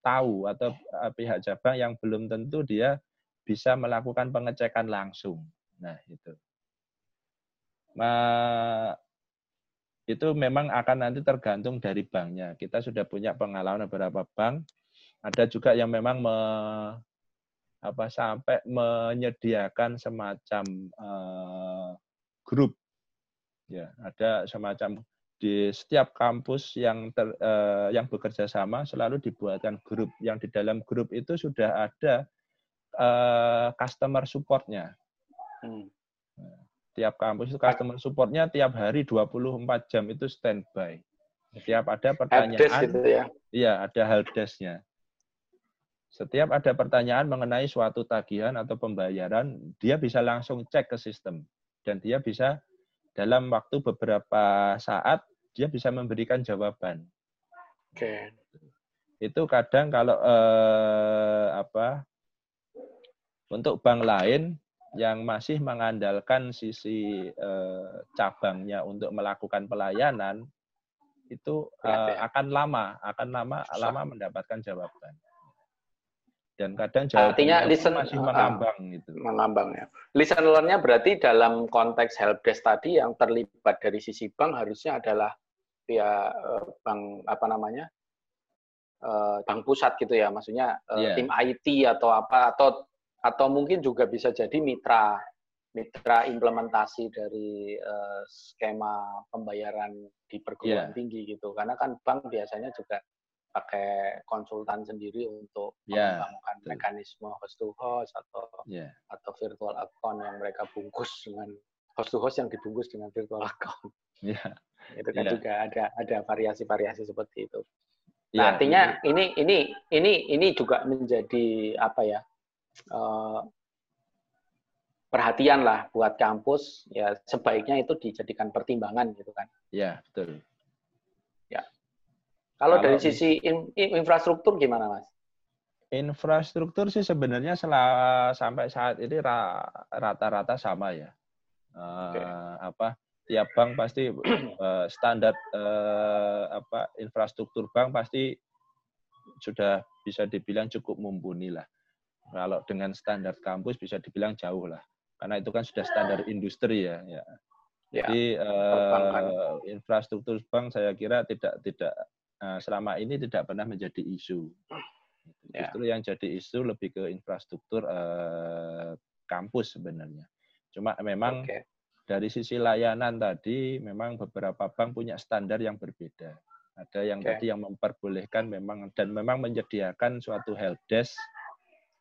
tahu atau eh, pihak cabang yang belum tentu dia bisa melakukan pengecekan langsung. Nah itu itu memang akan nanti tergantung dari banknya. Kita sudah punya pengalaman beberapa bank. Ada juga yang memang me, apa sampai menyediakan semacam eh, grup. Ya, ada semacam di setiap kampus yang ter, eh, yang bekerja sama selalu dibuatkan grup. Yang di dalam grup itu sudah ada eh, customer supportnya Hmm. Tiap kampus itu customer supportnya tiap hari 24 jam itu standby. Setiap ada pertanyaan, gitu ya. iya ada helpdesk-nya. Setiap ada pertanyaan mengenai suatu tagihan atau pembayaran, dia bisa langsung cek ke sistem dan dia bisa dalam waktu beberapa saat dia bisa memberikan jawaban. Oke. Itu kadang kalau eh, apa untuk bank lain yang masih mengandalkan sisi eh, cabangnya untuk melakukan pelayanan itu Berat eh, ya? akan lama, akan lama Susah. lama mendapatkan jawaban. Dan kadang Artinya jawabannya pun listen- masih ah, mengambang gitu. mengambang ya. Listener-nya berarti dalam konteks helpdesk tadi yang terlibat dari sisi bank harusnya adalah via eh, bank apa namanya bank pusat gitu ya, maksudnya eh, Iya. tim IT atau apa atau atau mungkin juga bisa jadi mitra mitra implementasi dari eh, skema pembayaran di perguruan Iya. tinggi gitu, karena kan bank biasanya juga pakai konsultan sendiri untuk Iya, mengembangkan betul. mekanisme host to host atau Ya, atau virtual account yang mereka bungkus dengan host to host yang dibungkus dengan virtual account. ya, Itu kan Iya. juga ada ada variasi-variasi seperti itu. Nah, artinya ini ini ini ini juga menjadi apa ya? Eh, perhatian lah buat kampus ya sebaiknya itu dijadikan pertimbangan gitu kan. ya betul. Kalau Kalau dari sisi in- in- infrastruktur gimana, Mas? Infrastruktur sih sebenarnya sela- sampai saat ini ra- rata-rata sama ya. Eh, Oke. Apa tiap bank pasti eh, standar eh, apa infrastruktur bank pasti sudah bisa dibilang cukup mumpuni lah. Kalau dengan standar kampus bisa dibilang jauh lah. Karena itu kan sudah standar industri ya. ya. Ya, Jadi eh, perbankan. infrastruktur bank saya kira tidak tidak eh, selama ini tidak pernah menjadi isu. Ya. Justru yang jadi isu lebih ke infrastruktur eh, kampus sebenarnya. Cuma memang Oke. dari sisi layanan tadi memang beberapa bank punya standar yang berbeda. Ada yang Oke. tadi yang memperbolehkan memang dan memang menyediakan suatu helpdesk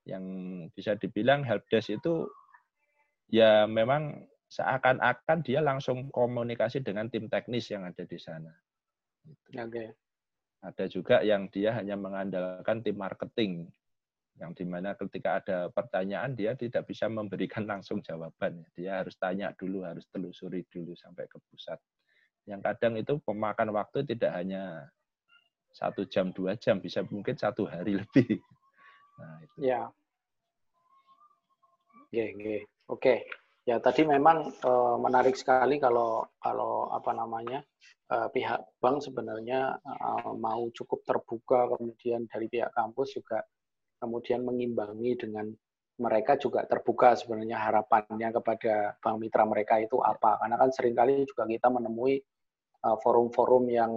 yang bisa dibilang helpdesk itu ya memang seakan-akan dia langsung komunikasi dengan tim teknis yang ada di sana. Oke. Ada juga yang dia hanya mengandalkan tim marketing, yang di mana ketika ada pertanyaan dia tidak bisa memberikan [LAUGHS] langsung jawaban. Dia harus tanya dulu, harus telusuri dulu sampai ke pusat. Yang kadang itu pemakan waktu tidak hanya satu jam dua jam, bisa mungkin satu hari [LAUGHS] lebih. Nah, itu. Ya. Oke, oke. Oke. Ya tadi memang uh, menarik sekali kalau kalau apa namanya uh, pihak bank sebenarnya uh, mau cukup terbuka, kemudian dari pihak kampus juga kemudian mengimbangi dengan mereka juga terbuka sebenarnya harapannya kepada bank mitra mereka itu apa karena kan sering kali juga kita menemui forum-forum uh, yang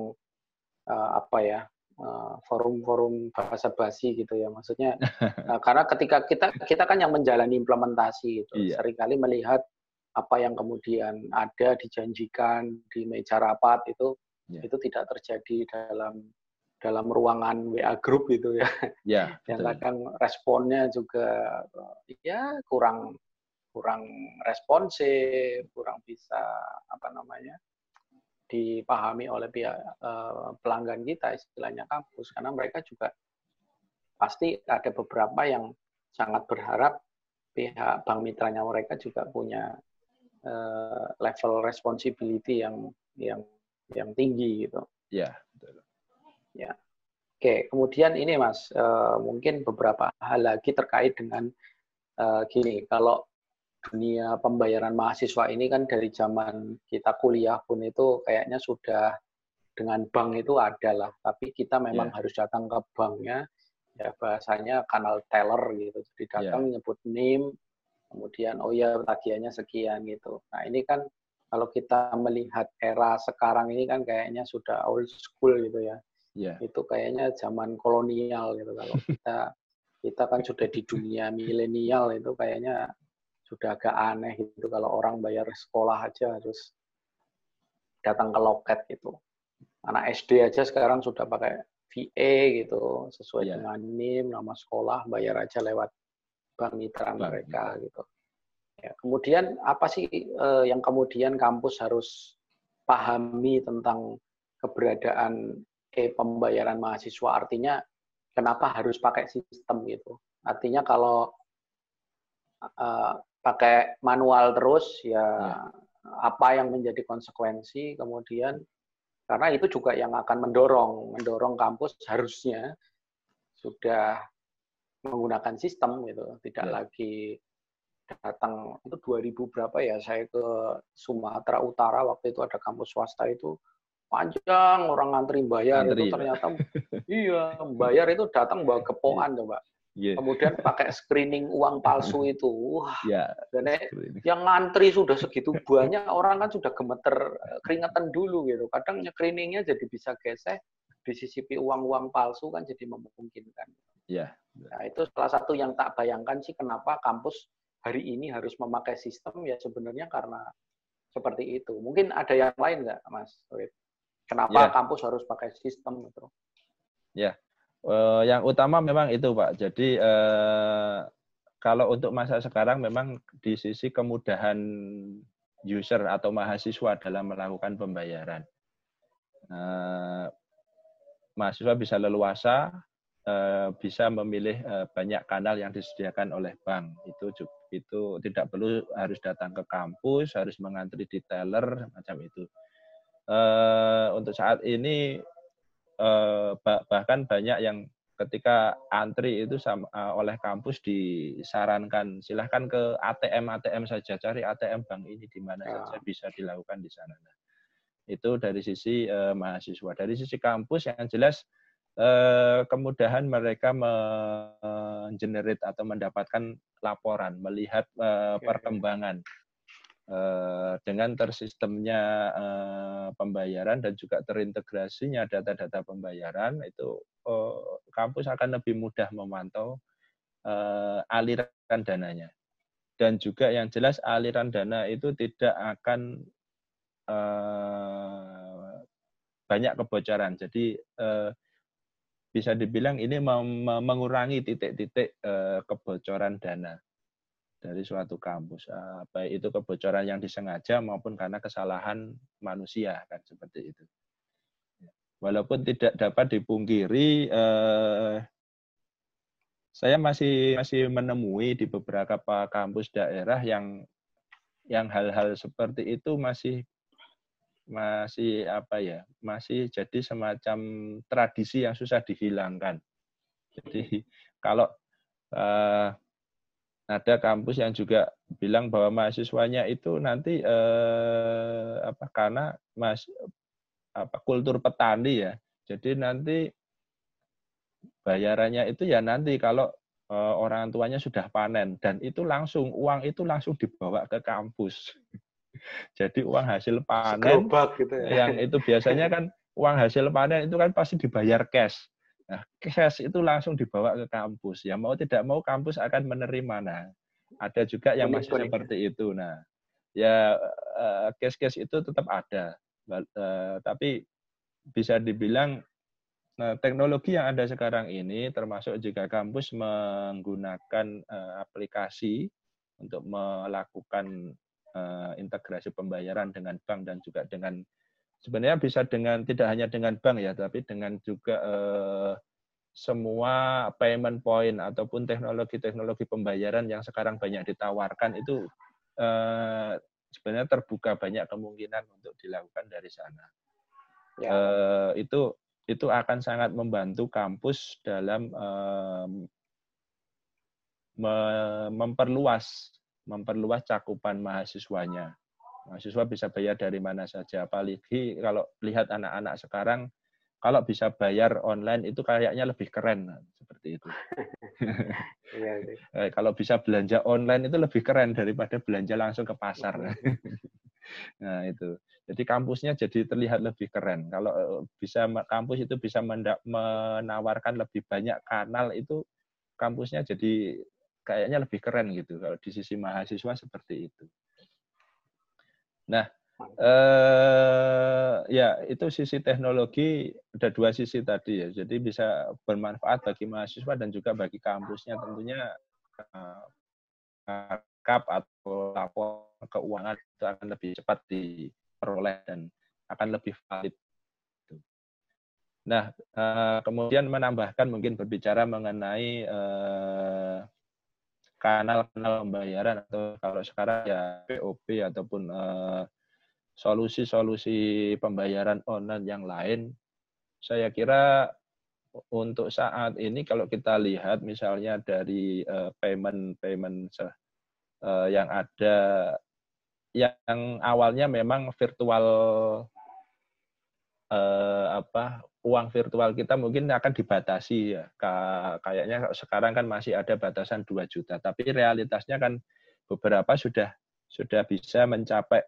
uh, apa ya forum-forum uh, bahasa basi gitu ya maksudnya uh, [LAUGHS] karena ketika kita kita kan yang menjalani implementasi itu iya. sering kali melihat apa yang kemudian ada dijanjikan di meja rapat itu yeah. itu tidak terjadi dalam dalam ruangan WA group itu ya. Yeah, [LAUGHS] yang kadang responnya juga ya kurang kurang responsif, kurang bisa apa namanya dipahami oleh pihak uh, pelanggan kita istilahnya kampus karena mereka juga pasti ada beberapa yang sangat berharap pihak bank mitranya mereka juga punya uh, level responsibility yang yang yang tinggi gitu. Ya, betul. Ya. Oke, kemudian ini Mas, uh, mungkin beberapa hal lagi terkait dengan uh, gini, kalau dunia pembayaran mahasiswa ini kan dari zaman kita kuliah pun itu kayaknya sudah dengan bank itu adalah, tapi kita memang yeah. harus datang ke banknya, ya bahasanya kanal teller gitu, jadi datang yeah. nyebut name, kemudian oh ya tagihannya sekian gitu. Nah ini kan kalau kita melihat era sekarang ini kan kayaknya sudah old school gitu ya. Yeah. Itu kayaknya zaman kolonial gitu kalau [LAUGHS] kita kita kan sudah di dunia milenial itu kayaknya sudah agak aneh gitu kalau orang bayar sekolah aja harus datang ke loket gitu. Anak SD aja sekarang sudah pakai VA gitu sesuai yeah. dengan NIM, nama sekolah, bayar aja lewat bank mitra mereka gitu. Ya, kemudian apa sih eh, yang kemudian kampus harus pahami tentang keberadaan e pembayaran mahasiswa? Artinya kenapa harus pakai sistem gitu? Artinya kalau eh, pakai manual terus ya, ya. apa yang menjadi konsekuensi kemudian. Karena itu juga yang akan mendorong mendorong kampus harusnya sudah menggunakan sistem gitu tidak ya. lagi datang itu 2000 berapa ya saya ke Sumatera Utara waktu itu ada kampus swasta itu panjang orang ngantri bayar Antri, itu ternyata [LAUGHS] iya bayar itu datang bawa kepoan coba yeah. kemudian pakai screening uang palsu itu wah yeah. dan yang ngantri sudah segitu banyak orang kan sudah gemeter eh, keringetan dulu gitu kadang screeningnya jadi bisa gesek disisipi uang-uang palsu kan jadi memungkinkan. Yeah. Nah itu salah satu yang tak bayangkan sih kenapa kampus hari ini harus memakai sistem ya sebenarnya karena seperti itu. Mungkin ada yang lain nggak, Mas? Kenapa ya. kampus harus pakai sistem itu? Ya, uh, yang utama memang itu, Pak. Jadi uh, kalau untuk masa sekarang memang di sisi kemudahan user atau mahasiswa dalam melakukan pembayaran. Uh, mahasiswa bisa leluasa bisa memilih banyak kanal yang disediakan oleh bank. Itu itu tidak perlu harus datang ke kampus, harus mengantri di teller macam itu. Untuk saat ini bahkan banyak yang ketika antri itu sama, oleh kampus disarankan silahkan ke ATM ATM saja cari ATM bank ini di mana ya. saja bisa dilakukan di sana. Nah, itu dari sisi mahasiswa. Dari sisi kampus yang jelas eh, kemudahan mereka mengenerate atau mendapatkan laporan, melihat eh, perkembangan eh, dengan tersistemnya eh, pembayaran dan juga terintegrasinya data-data pembayaran itu eh, kampus akan lebih mudah memantau eh, aliran dananya. Dan juga yang jelas aliran dana itu tidak akan eh, banyak kebocoran. Jadi eh, bisa dibilang ini mengurangi titik-titik eh, kebocoran dana dari suatu kampus, eh, baik itu kebocoran yang disengaja maupun karena kesalahan manusia kan seperti itu. Walaupun tidak dapat dipungkiri, eh, saya masih masih menemui di beberapa kampus daerah yang yang hal-hal seperti itu masih masih apa ya masih jadi semacam tradisi yang susah dihilangkan jadi kalau uh, ada kampus yang juga bilang bahwa mahasiswanya itu nanti uh, apa karena mas apa kultur petani ya jadi nanti bayarannya itu ya nanti kalau uh, orang tuanya sudah panen dan itu langsung uang itu langsung dibawa ke kampus [LAUGHS] jadi uang hasil panen gitu ya. yang itu biasanya kan uang hasil panen itu kan pasti dibayar cash. Nah, cash itu langsung dibawa ke kampus. Ya mau tidak mau kampus akan menerima. Nah, ada juga yang masih seperti itu. Nah, ya eh, cash-cash itu tetap ada. Eh, tapi bisa dibilang Nah, teknologi yang ada sekarang ini termasuk jika kampus menggunakan aplikasi untuk melakukan integrasi pembayaran dengan bank dan juga dengan sebenarnya bisa dengan tidak hanya dengan bank ya, tapi dengan juga uh, semua payment point ataupun teknologi-teknologi pembayaran yang sekarang banyak ditawarkan itu uh, sebenarnya terbuka banyak kemungkinan untuk dilakukan dari sana. Ya. Uh, itu itu akan sangat membantu kampus dalam um, memperluas memperluas cakupan mahasiswanya. Mahasiswa bisa bayar dari mana saja. Apalagi kalau lihat anak-anak sekarang, kalau bisa bayar online itu kayaknya lebih keren seperti itu. [LAUGHS] Iya, iya. [LAUGHS] kalau bisa belanja online itu lebih keren daripada belanja langsung ke pasar. [LAUGHS] nah itu. Jadi kampusnya jadi terlihat lebih keren. Kalau eh, bisa kampus itu bisa menawarkan lebih banyak kanal itu kampusnya jadi kayaknya lebih keren gitu kalau di sisi mahasiswa seperti itu. Nah, eh, ya itu sisi teknologi ada dua sisi tadi ya. Jadi bisa bermanfaat bagi mahasiswa dan juga bagi kampusnya tentunya eh, kap atau lapor keuangan itu akan lebih cepat diperoleh dan akan lebih valid. Nah, eh, kemudian menambahkan mungkin berbicara mengenai eh, kanal-kanal pembayaran atau kalau sekarang ya POP ataupun solusi solusi-solusi pembayaran online yang lain, saya kira untuk saat ini kalau kita lihat misalnya dari uh, payment payment uh, yang ada yang awalnya memang virtual uh, apa uang virtual kita mungkin akan dibatasi ya. Kayaknya sekarang kan masih ada batasan 2 juta, tapi realitasnya kan beberapa sudah sudah bisa mencapai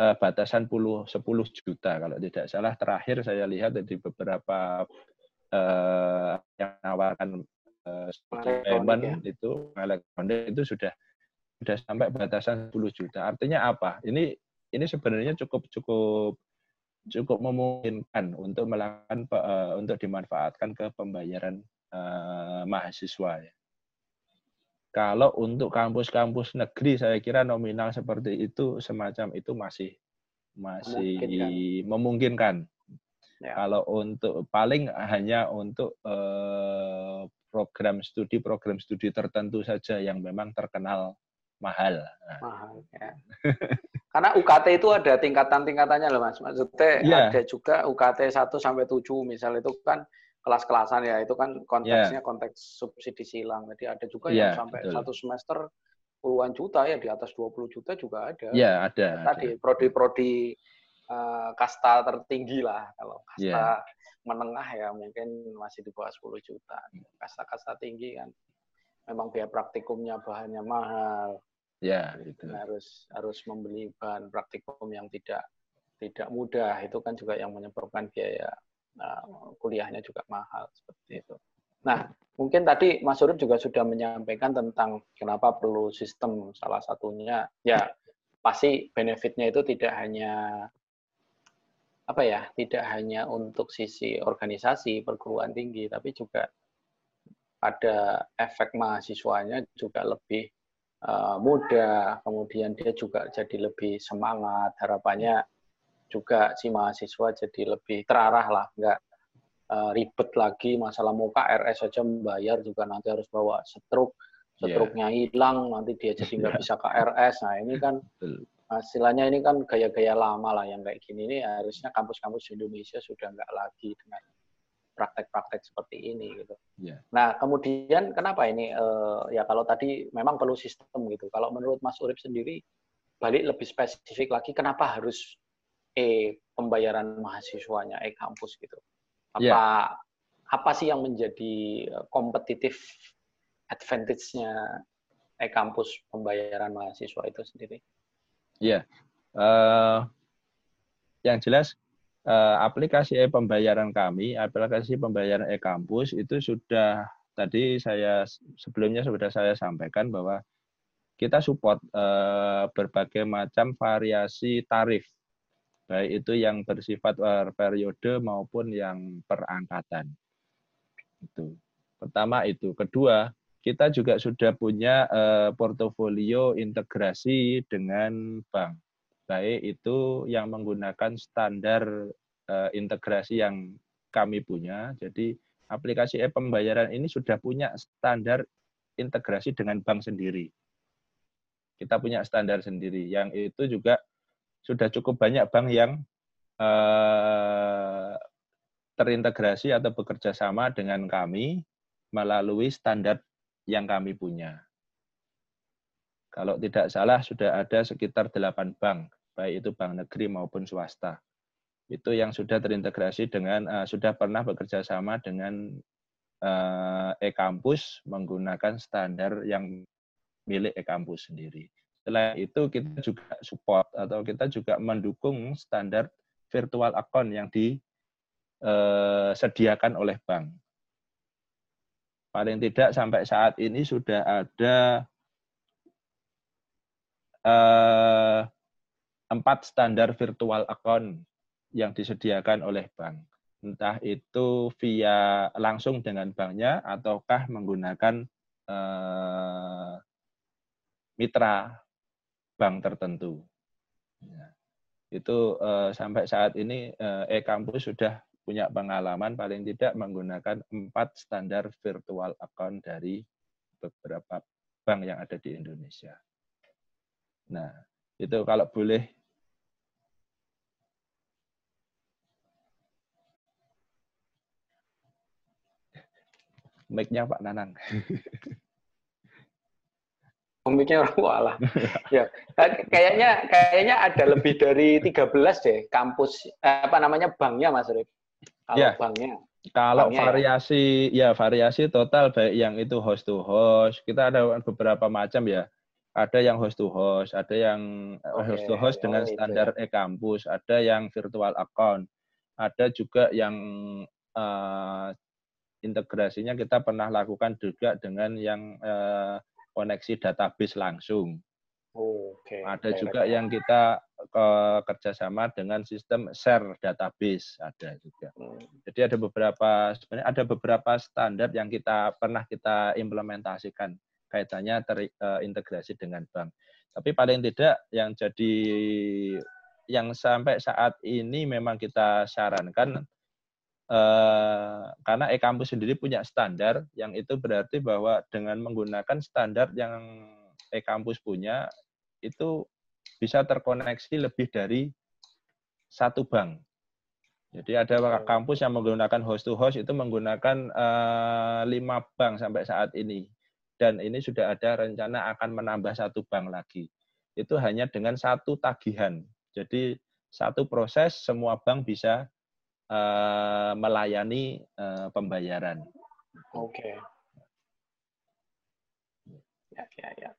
uh, batasan 10 10 juta kalau tidak salah terakhir saya lihat di beberapa uh, yang menawarkan uh, payment ya. itu elektronik itu sudah sudah sampai batasan 10 juta. Artinya apa? Ini ini sebenarnya cukup cukup cukup memungkinkan untuk melakukan uh, untuk dimanfaatkan ke pembayaran uh, mahasiswa ya. Kalau untuk kampus-kampus negeri saya kira nominal seperti itu semacam itu masih masih memungkinkan. memungkinkan. Ya. Kalau untuk paling hanya untuk uh, program studi program studi tertentu saja yang memang terkenal mahal. Mahal ya. [LAUGHS] Karena UKT itu ada tingkatan-tingkatannya loh Mas. Maksudnya yeah. ada juga UKT 1 sampai 7 misal itu kan kelas-kelasan ya. Itu kan konteksnya yeah. konteks subsidi silang. Jadi ada juga yeah, yang sampai betul. satu semester puluhan juta ya di atas 20 juta juga ada. Iya, yeah, ada. Tadi prodi-prodi uh, kasta tertinggi lah kalau kasta yeah. menengah ya mungkin masih di bawah 10 juta. Kasta-kasta tinggi kan memang biaya praktikumnya bahannya mahal Ya, itu. Harus harus membeli bahan praktikum yang tidak tidak mudah. Itu kan juga yang menyebabkan biaya uh, kuliahnya juga mahal seperti itu. Nah, mungkin tadi Mas Urip juga sudah menyampaikan tentang kenapa perlu sistem salah satunya ya pasti benefitnya itu tidak hanya apa ya, tidak hanya untuk sisi organisasi perguruan tinggi tapi juga ada efek mahasiswanya juga lebih uh, mudah, kemudian dia juga jadi lebih semangat, harapannya juga si mahasiswa jadi lebih terarah lah, nggak uh, ribet lagi masalah muka RS saja membayar juga nanti harus bawa setruk, setruknya yeah. hilang, nanti dia jadi nggak bisa KRS. Nah ini kan Hasilnya ini kan gaya-gaya lama lah yang kayak gini ini harusnya kampus-kampus Indonesia sudah nggak lagi dengan praktek-praktek seperti ini gitu. Yeah. Nah kemudian kenapa ini uh, ya kalau tadi memang perlu sistem gitu. Kalau menurut Mas Urip sendiri balik lebih spesifik lagi kenapa harus e pembayaran mahasiswanya e kampus gitu. Apa yeah. apa sih yang menjadi eh, kompetitif advantage-nya e kampus pembayaran mahasiswa itu sendiri? Iya. Yeah. Uh, yang jelas aplikasi e-pembayaran kami, aplikasi pembayaran e-kampus itu sudah tadi saya sebelumnya sudah saya sampaikan bahwa kita support uh, berbagai macam variasi tarif, baik itu yang bersifat per periode maupun yang perangkatan. Itu pertama itu. Kedua, kita juga sudah punya portofolio integrasi dengan bank baik itu yang menggunakan standar uh, integrasi yang kami punya. Jadi aplikasi e pembayaran ini sudah punya standar integrasi dengan bank sendiri. Kita punya standar sendiri yang itu juga sudah cukup banyak bank yang uh, terintegrasi atau bekerja sama dengan kami melalui standar yang kami punya. Kalau tidak salah sudah ada sekitar 8 bank, baik itu bank negeri maupun swasta. Itu yang sudah terintegrasi dengan uh, sudah pernah bekerja sama dengan uh, e-kampus menggunakan standar yang milik e-kampus sendiri. Setelah itu kita juga support atau kita juga mendukung standar virtual account yang disediakan eh, oleh bank. Paling tidak sampai saat ini sudah ada empat standar virtual account yang disediakan oleh bank. Entah itu via langsung dengan banknya ataukah menggunakan eh, mitra bank tertentu. Ya. Itu eh, sampai saat ini eh, e-kampus sudah punya pengalaman paling tidak menggunakan empat standar virtual account dari beberapa bank yang ada di Indonesia. Nah, itu kalau boleh mic-nya Pak Nanang. [LAUGHS] Komiknya orang walah. ya. Kayaknya kayaknya ada lebih dari 13 deh kampus apa namanya banknya Mas Rip. Kalau ya. banknya. Kalau banknya ya. variasi ya. ya variasi total baik yang itu host to host, kita ada beberapa macam ya ada yang host to host, ada yang okay. host to host dengan oh, standar ya. e-kampus, ada yang virtual account, ada juga yang uh, integrasinya kita pernah lakukan juga dengan yang uh, koneksi database langsung. Oh, okay. Ada juga yang kita ke kerjasama dengan sistem share database ada juga. Hmm. Jadi ada beberapa sebenarnya ada beberapa standar yang kita pernah kita implementasikan kaitannya terintegrasi dengan bank. Tapi paling tidak yang jadi yang sampai saat ini memang kita sarankan eh, karena e-kampus sendiri punya standar yang itu berarti bahwa dengan menggunakan standar yang e-kampus punya itu bisa terkoneksi lebih dari satu bank. Jadi ada kampus yang menggunakan host to host itu menggunakan uh, lima bank sampai saat ini dan ini sudah ada rencana akan menambah satu bank lagi. Itu hanya dengan satu tagihan. Jadi satu proses semua bank bisa uh, melayani uh, pembayaran. Oke. Okay. Ya, ya, ya.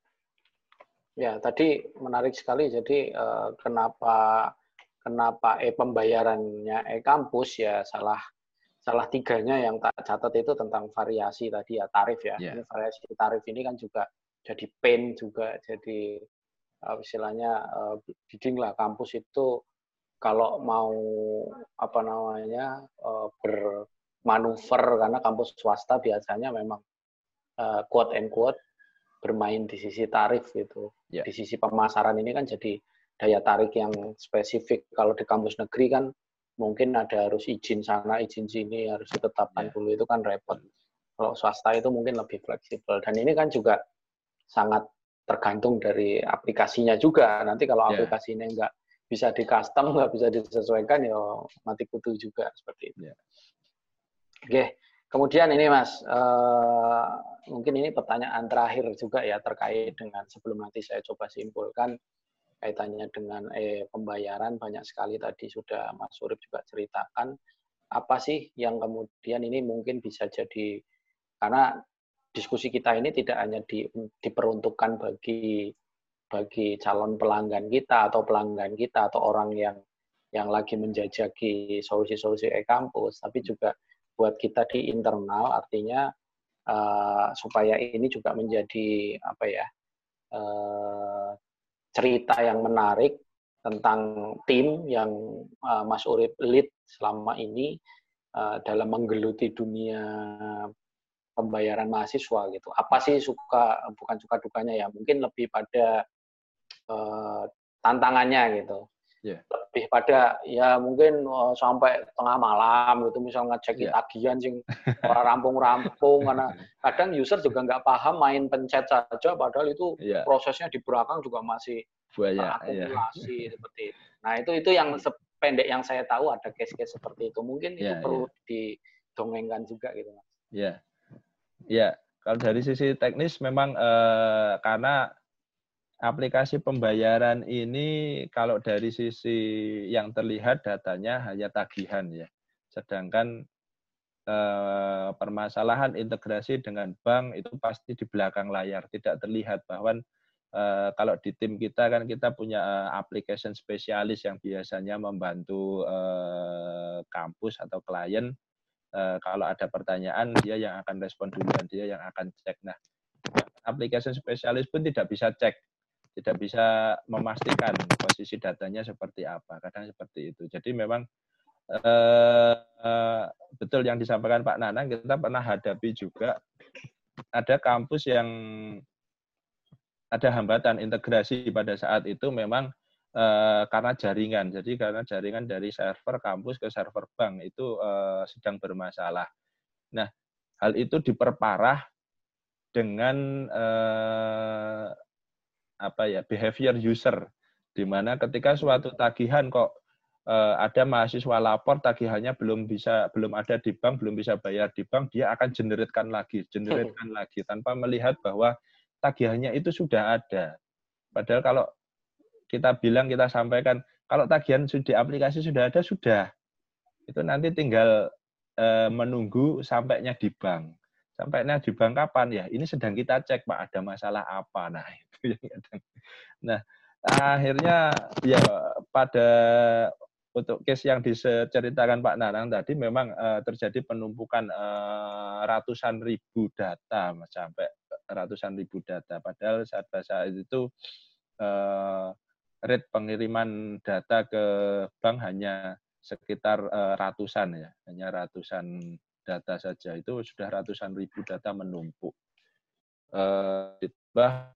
Ya, tadi menarik sekali. Jadi uh, kenapa kenapa e pembayarannya e kampus ya salah salah tiganya yang tak catat itu tentang variasi tadi ya tarif ya. Yeah. Ini variasi tarif ini kan juga jadi pain juga jadi uh, istilahnya uh, bidding lah kampus itu kalau mau apa namanya uh, bermanuver karena kampus swasta biasanya memang uh, quote and quote bermain di sisi tarif gitu. Yeah. Di sisi pemasaran ini kan jadi daya tarik yang spesifik. Kalau di kampus negeri kan mungkin ada harus izin sana, izin sini, harus ditetapkan yeah. dulu itu kan repot. Kalau swasta itu mungkin lebih fleksibel dan ini kan juga sangat tergantung dari aplikasinya juga. Nanti kalau Yeah. aplikasinya nggak bisa di custom, nggak bisa disesuaikan, ya mati kutu juga seperti itu. Yeah. Oke, kemudian ini Mas, eh, mungkin ini pertanyaan terakhir juga ya terkait dengan sebelum nanti saya coba simpulkan kaitannya dengan eh, pembayaran banyak sekali tadi sudah Mas Surip juga ceritakan. Apa sih yang kemudian ini mungkin bisa jadi karena diskusi kita ini tidak hanya di, diperuntukkan bagi bagi calon pelanggan kita atau pelanggan kita atau orang yang yang lagi menjajaki solusi-solusi e-kampus, tapi juga buat kita di internal, artinya uh, supaya ini juga menjadi apa ya uh, cerita yang menarik tentang tim yang uh, Mas Urip lead selama ini uh, dalam menggeluti dunia pembayaran mahasiswa gitu. Apa sih suka bukan suka dukanya ya? Mungkin lebih pada uh, tantangannya gitu. Yeah. Lebih pada ya mungkin uh, sampai tengah malam gitu misal ngecek yeah. tagihan sing [LAUGHS] rampung-rampung karena [LAUGHS] kadang user juga nggak paham main pencet saja padahal itu yeah. prosesnya di belakang juga masih banyak akumulasi yeah. [LAUGHS] seperti itu. Nah, itu itu yang sependek yang saya tahu ada case-case seperti itu. Mungkin itu yeah, perlu yeah. didongengkan juga gitu, Mas. Iya. Yeah. Ya, kalau dari sisi teknis memang eh, karena aplikasi pembayaran ini kalau dari sisi yang terlihat datanya hanya tagihan ya. Sedangkan eh, permasalahan integrasi dengan bank itu pasti di belakang layar, tidak terlihat bahwa eh, kalau di tim kita kan kita punya eh, application spesialis yang biasanya membantu eh, kampus atau klien. Uh, kalau ada pertanyaan dia yang akan respon duluan dia yang akan cek. Nah aplikasi spesialis pun tidak bisa cek tidak bisa memastikan posisi datanya seperti apa kadang seperti itu jadi memang uh, uh, betul yang disampaikan Pak Nanang kita pernah hadapi juga ada kampus yang ada hambatan integrasi pada saat itu memang Uh, karena jaringan. Jadi karena jaringan dari server kampus ke server bank itu uh, sedang bermasalah. Nah, hal itu diperparah dengan uh, apa ya behavior user, di mana ketika suatu tagihan kok uh, ada mahasiswa lapor tagihannya belum bisa belum ada di bank, belum bisa bayar di bank, dia akan generekan lagi, generekan lagi tanpa melihat bahwa tagihannya itu sudah ada. Padahal kalau kita bilang kita sampaikan kalau tagihan di aplikasi sudah ada sudah. Itu nanti tinggal e, menunggu sampainya di bank sampainya di bank kapan? Ya ini sedang kita cek pak ada masalah apa. Nah [LAUGHS] itu yang kadang. Nah akhirnya ya pada untuk case yang diceritakan Pak Nanang tadi memang uh, terjadi penumpukan uh, ratusan ribu data sampai ratusan ribu data. Padahal saat saat itu uh, rate pengiriman data ke bank hanya sekitar uh, ratusan ya, hanya ratusan data saja. Itu sudah ratusan ribu data menumpuk. Uh, ditambah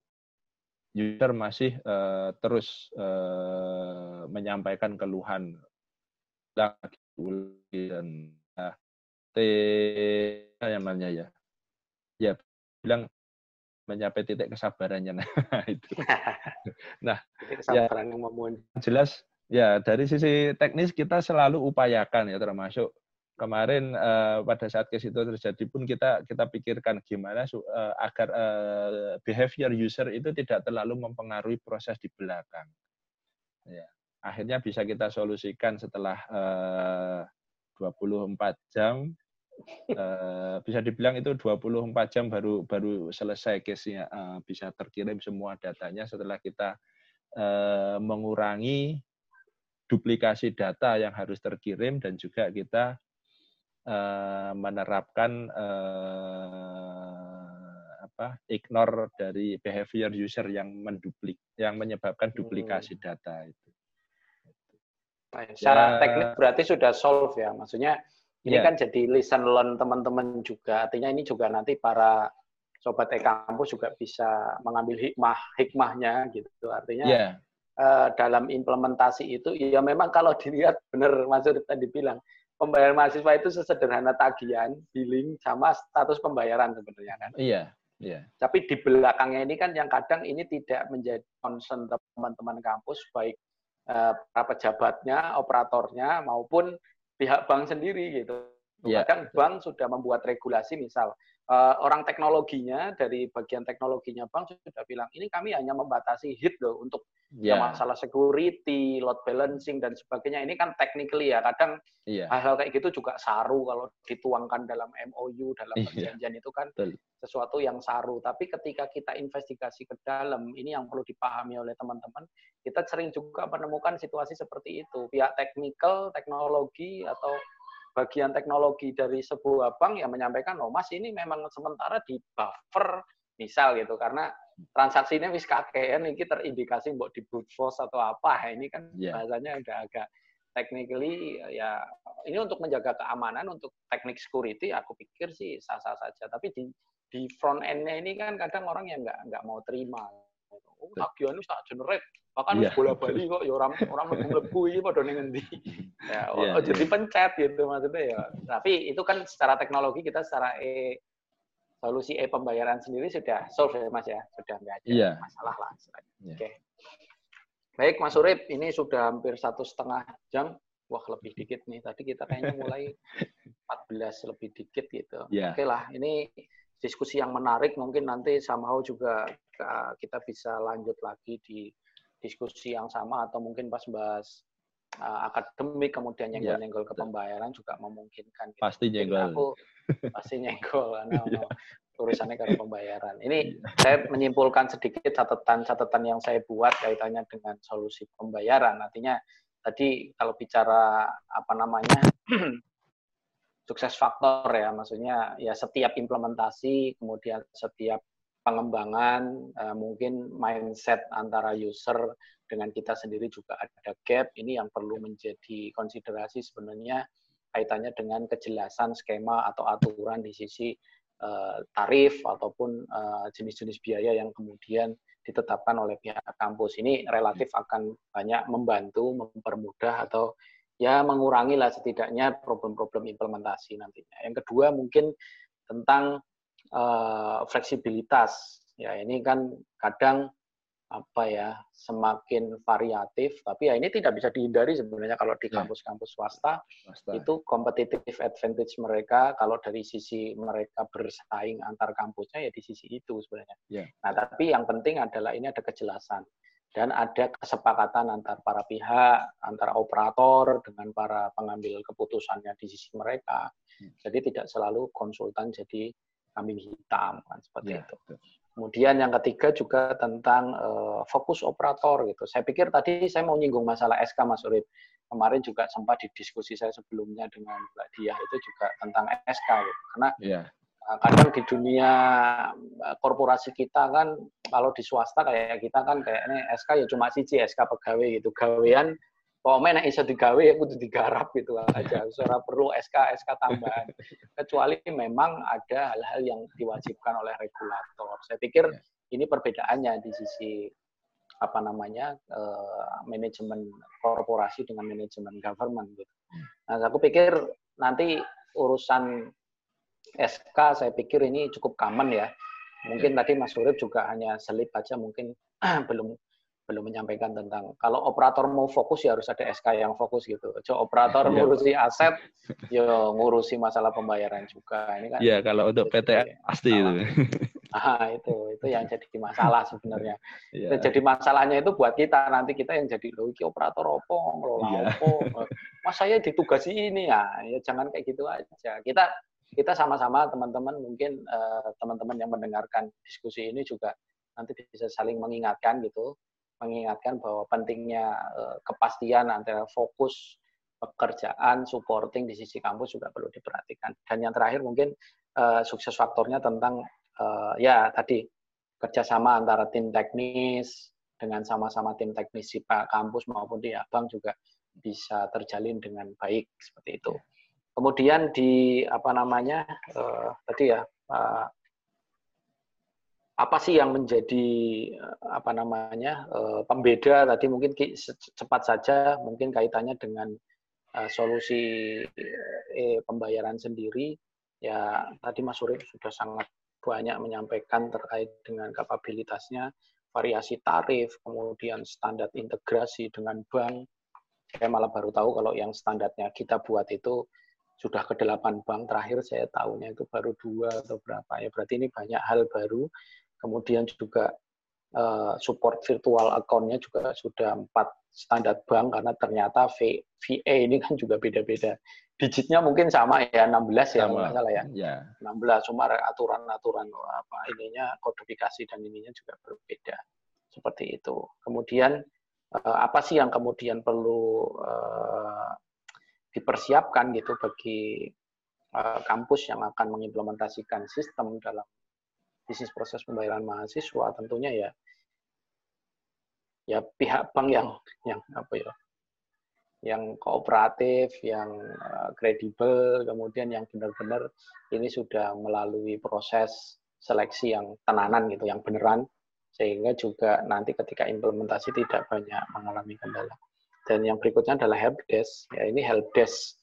user masih uh, terus uh, menyampaikan keluhan dan uh, T namanya ya, ya bilang mencapai titik kesabarannya. [LAUGHS] Nah, itu. [LAUGHS] nah, kesabaran ya, yang Jelas ya dari sisi teknis kita selalu upayakan ya termasuk kemarin uh, pada saat ke situ terjadi pun kita kita pikirkan gimana uh, agar uh, behavior user itu tidak terlalu mempengaruhi proses di belakang. Ya, akhirnya bisa kita solusikan setelah uh, 24 jam uh, bisa dibilang itu 24 jam baru baru selesai case-nya uh, bisa terkirim semua datanya setelah kita uh, mengurangi duplikasi data yang harus terkirim dan juga kita uh, menerapkan uh, apa ignore dari behavior user yang menduplik yang menyebabkan duplikasi hmm. data itu. Secara ya, teknik berarti sudah solve ya, maksudnya ini yeah. kan jadi listen learn teman-teman juga. Artinya ini juga nanti para sobat e-kampus juga bisa mengambil hikmah hikmahnya gitu. Artinya yeah. Iya. uh, dalam implementasi itu ya memang kalau [LAUGHS] dilihat benar Mas tadi bilang pembayaran mahasiswa itu sesederhana tagihan, billing sama status pembayaran sebenarnya kan. Iya. Yeah. Tapi di belakangnya ini kan yang kadang ini tidak menjadi concern teman-teman kampus, baik uh, para pejabatnya, operatornya, maupun pihak bank sendiri gitu. Yeah. Kadang bank sudah membuat regulasi, misal uh, orang teknologinya dari bagian teknologinya bank sudah bilang ini kami hanya membatasi hit loh untuk yeah. ya masalah security, load balancing dan sebagainya. Ini kan technically ya kadang yeah. hal-hal kayak gitu juga saru kalau dituangkan dalam MOU dalam iya. perjanjian yeah. itu kan Betul. sesuatu yang saru. Tapi ketika kita investigasi ke dalam ini yang perlu dipahami oleh teman-teman, kita sering juga menemukan situasi seperti itu. Pihak teknikal, teknologi atau bagian teknologi dari sebuah bank yang menyampaikan, oh mas ini memang sementara di buffer misal gitu. Karena transaksinya wis kakean ini terindikasi buat di brute force atau apa. Ini kan yeah. bahasanya agak agak technically ya ini untuk menjaga keamanan untuk teknik security aku pikir sih sah-sah saja. Tapi di di front end-nya ini kan kadang orang yang nggak nggak mau terima. Oh tagihan itu tak generate bahkan yeah. bola bali [LAUGHS] kok ya orang orang mlebu iki padha ning endi [LAUGHS] ya oh, yeah, oh, jadi pencet gitu maksudnya ya tapi itu kan secara teknologi kita secara e solusi e pembayaran sendiri sudah solve ya mas ya sudah nggak ada yeah. masalah lah yeah. oke okay. baik mas Urip ini sudah hampir satu setengah jam wah lebih dikit nih tadi kita kayaknya mulai [LAUGHS] 14 lebih dikit gitu yeah. oke okay lah ini diskusi yang menarik mungkin nanti somehow juga kita bisa lanjut lagi di diskusi yang sama atau mungkin pas bahas uh, akademik kemudian ya, nyenggol-nyenggol ke pembayaran juga memungkinkan. Gitu. Pasti nyenggol. Aku pasti nyenggol [LAUGHS] karena no, urusannya ke pembayaran. Ini saya menyimpulkan sedikit catatan-catatan yang saya buat kaitannya dengan solusi pembayaran. Artinya tadi kalau bicara apa namanya [CLEARS THROAT] sukses faktor ya, maksudnya ya setiap implementasi kemudian setiap pengembangan uh, mungkin mindset antara user dengan kita sendiri juga ada gap. Ini yang perlu menjadi konsiderasi sebenarnya kaitannya dengan kejelasan skema atau aturan di sisi uh, tarif ataupun eh, jenis-jenis uh, biaya yang kemudian ditetapkan oleh pihak kampus. Ini relatif akan banyak membantu mempermudah atau ya mengurangi lah setidaknya problem-problem implementasi nantinya. Yang kedua mungkin tentang uh, fleksibilitas. Ya, ini kan kadang apa ya semakin variatif tapi ya ini tidak bisa dihindari sebenarnya kalau di ya. kampus-kampus swasta, swasta itu competitive advantage mereka kalau dari sisi mereka bersaing antar kampusnya ya di sisi itu sebenarnya. Yeah. Nah tapi yang penting adalah ini ada kejelasan dan ada kesepakatan antar para pihak antara operator dengan para pengambil keputusannya di sisi mereka. Hmm. Jadi tidak selalu konsultan jadi kambing hitam kan seperti ya, itu. Kemudian yang ketiga juga tentang uh, fokus operator gitu. Saya pikir tadi saya mau nyinggung masalah SK Mas Urip. Kemarin juga sempat di diskusi saya sebelumnya dengan Mbak Diah itu juga tentang SK gitu. Karena ya. kadang di dunia eh, korporasi kita kan kalau di swasta kayak kita kan kayaknya SK ya cuma siji SK pegawai gitu. Gawean pokoknya nek iso digawe ya kudu digarap gitu aja. [LAUGHS] Ora perlu SK SK tambahan. Kecuali memang ada hal-hal yang diwajibkan oleh regulator. Saya pikir ya. ini perbedaannya di sisi apa namanya uh, manajemen korporasi dengan manajemen government gitu. Nah, aku pikir nanti urusan SK saya pikir ini cukup common ya. Mungkin ya. tadi Mas Surip juga hanya selip aja mungkin [CLEARS THROAT] belum belum menyampaikan tentang kalau operator mau fokus ya harus ada SK yang fokus gitu. Coba operator iya. ngurusi aset, [LAUGHS] yo ya ngurusi masalah pembayaran juga. Ini kan. Iya kalau untuk PT pasti itu. [LAUGHS] Ah itu itu yang jadi masalah sebenarnya. Ya. Jadi masalahnya itu buat kita nanti kita yang jadi loh iki operator opo ngelola ya. opo. Mas saya ditugasi ini ya, ya jangan kayak gitu aja. Kita kita sama-sama teman-teman mungkin uh, teman-teman yang mendengarkan diskusi ini juga nanti bisa saling mengingatkan gitu mengingatkan bahwa pentingnya uh, kepastian antara fokus pekerjaan, supporting di sisi kampus juga perlu diperhatikan. Dan yang terakhir mungkin uh, sukses faktornya tentang uh, ya tadi kerjasama antara tim teknis dengan sama-sama tim teknis di kampus maupun di bank juga bisa terjalin dengan baik seperti itu. Kemudian di apa namanya tadi ya uh, apa sih yang menjadi eh, apa namanya eh, pembeda tadi mungkin cepat saja mungkin kaitannya dengan uh, solusi eh, pembayaran sendiri ya tadi Mas Surip sudah sangat banyak menyampaikan terkait dengan kapabilitasnya, variasi tarif, kemudian standar integrasi dengan bank. Saya malah baru tahu kalau yang standarnya kita buat itu sudah ke delapan bank. Terakhir saya tahunya itu baru dua atau berapa ya. Berarti ini banyak hal baru. Kemudian juga uh, support virtual account-nya juga sudah empat standar bank karena ternyata VA ini kan juga beda-beda digitnya mungkin sama ya 16 ya sama. salah ya. ya. 16 cuma aturan-aturan apa ininya kodifikasi dan ininya juga berbeda. Seperti itu. Kemudian eh, apa sih yang kemudian perlu uh, dipersiapkan gitu bagi uh, kampus yang akan mengimplementasikan sistem dalam bisnis proses pembayaran mahasiswa tentunya ya ya pihak bank yang yang apa ya yang kooperatif, yang eh, kredibel, kemudian yang benar-benar ini sudah melalui proses seleksi yang tenanan gitu, yang beneran, sehingga juga nanti ketika implementasi tidak banyak mengalami kendala. Dan yang berikutnya adalah helpdesk. Ya ini helpdesk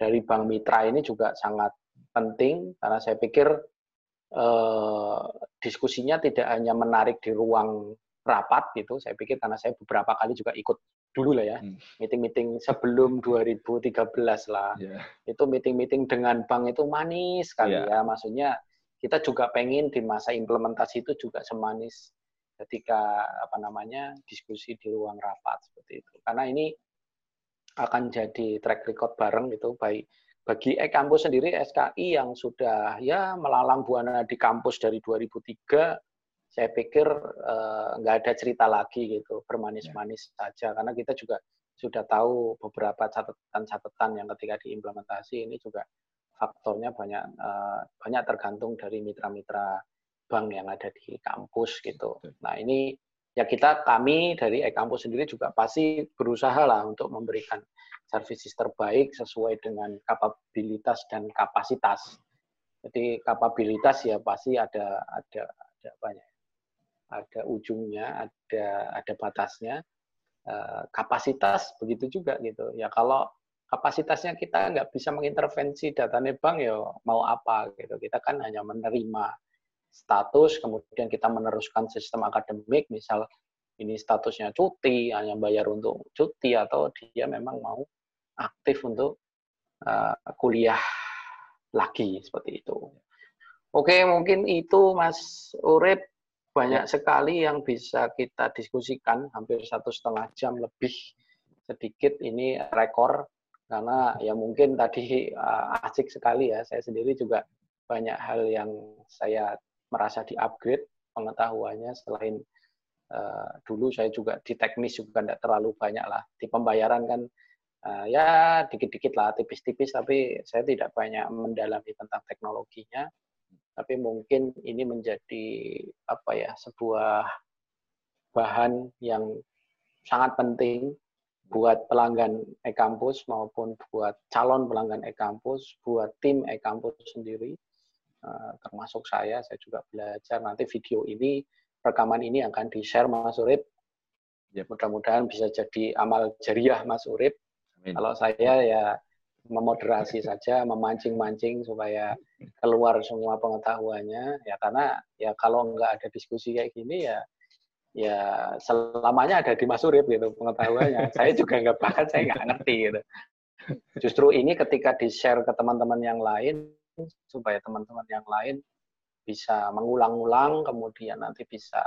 dari Bank Mitra ini juga sangat penting karena saya pikir eh, diskusinya tidak hanya menarik di ruang rapat gitu. Saya pikir karena saya beberapa kali juga ikut dulu lah ya, hmm. meeting-meeting sebelum 2013 lah. Yeah. Itu meeting-meeting dengan bank itu manis sekali yeah. ya. Maksudnya kita juga pengen di masa implementasi itu juga semanis ketika apa namanya diskusi di ruang rapat seperti itu. Karena ini akan jadi track record bareng gitu baik bagi e-kampus sendiri SKI yang sudah ya melalang buana di kampus dari 2003 saya pikir uh, nggak ada cerita lagi gitu bermanis-manis ya. saja karena kita juga sudah tahu beberapa catatan-catatan yang ketika diimplementasi ini juga faktornya banyak uh, banyak tergantung dari mitra-mitra bank yang ada di kampus gitu. Nah ini ya kita kami dari e-kampus sendiri juga pasti berusaha lah untuk memberikan services terbaik sesuai dengan kapabilitas dan kapasitas. Jadi kapabilitas ya pasti ada ada ada banyak ada ujungnya, ada ada batasnya. Eh, kapasitas begitu juga gitu. Ya kalau kapasitasnya kita nggak bisa mengintervensi data bank ya mau apa gitu. Kita kan hanya menerima status, kemudian kita meneruskan sistem akademik, misal ini statusnya cuti, hanya bayar untuk cuti atau dia memang mau aktif untuk uh, kuliah lagi seperti itu. Oke, mungkin itu Mas Urip. Banyak sekali yang bisa kita diskusikan hampir satu setengah jam lebih sedikit ini rekor karena ya mungkin tadi uh, asik sekali ya. Saya sendiri juga banyak hal yang saya merasa di upgrade pengetahuannya selain uh, dulu saya juga di teknis juga tidak terlalu banyak lah. Di pembayaran kan uh, ya dikit-dikit lah tipis-tipis tapi saya tidak banyak mendalami tentang teknologinya. Tapi mungkin ini menjadi apa ya sebuah bahan yang sangat penting buat pelanggan e-kampus maupun buat calon pelanggan e-kampus, buat tim e-kampus sendiri, termasuk saya, saya juga belajar nanti video ini, rekaman ini akan di-share Mas Urip. Ya, mudah-mudahan bisa jadi amal jariah Mas Urip. Amin. Kalau saya ya memoderasi saja, memancing-mancing supaya keluar semua pengetahuannya. Ya karena ya kalau nggak ada diskusi kayak gini ya ya selamanya ada di Mas Urip gitu pengetahuannya. [LAUGHS] saya juga nggak bahkan saya nggak ngerti gitu. Justru ini ketika di-share ke teman-teman yang lain supaya teman-teman yang lain bisa mengulang-ulang kemudian nanti bisa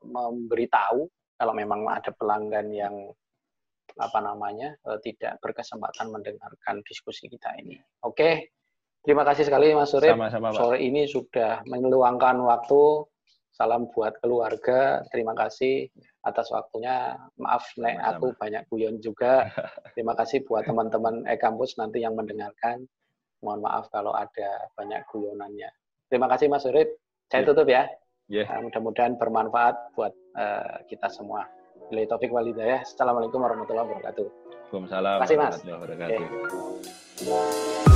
memberitahu kalau memang ada pelanggan yang apa namanya uh, tidak berkesempatan mendengarkan diskusi kita ini. Oke, terima kasih sekali Mas Surip. Sama-sama, Pak. Sore ini sudah meluangkan waktu. Salam buat keluarga. Terima kasih atas waktunya. Maaf, Nek, aku banyak guyon juga. [LAUGHS] Terima kasih buat teman-teman e-kampus nanti yang mendengarkan. Mohon maaf kalau ada banyak guyonannya. Terima kasih Mas Surip. Saya iya. tutup ya. Yeah. mudah-mudahan bermanfaat buat uh, kita semua. Bila taufik walidayah. Assalamualaikum warahmatullahi wabarakatuh. Waalaikumsalam warahmatullahi wabarakatuh. Okay.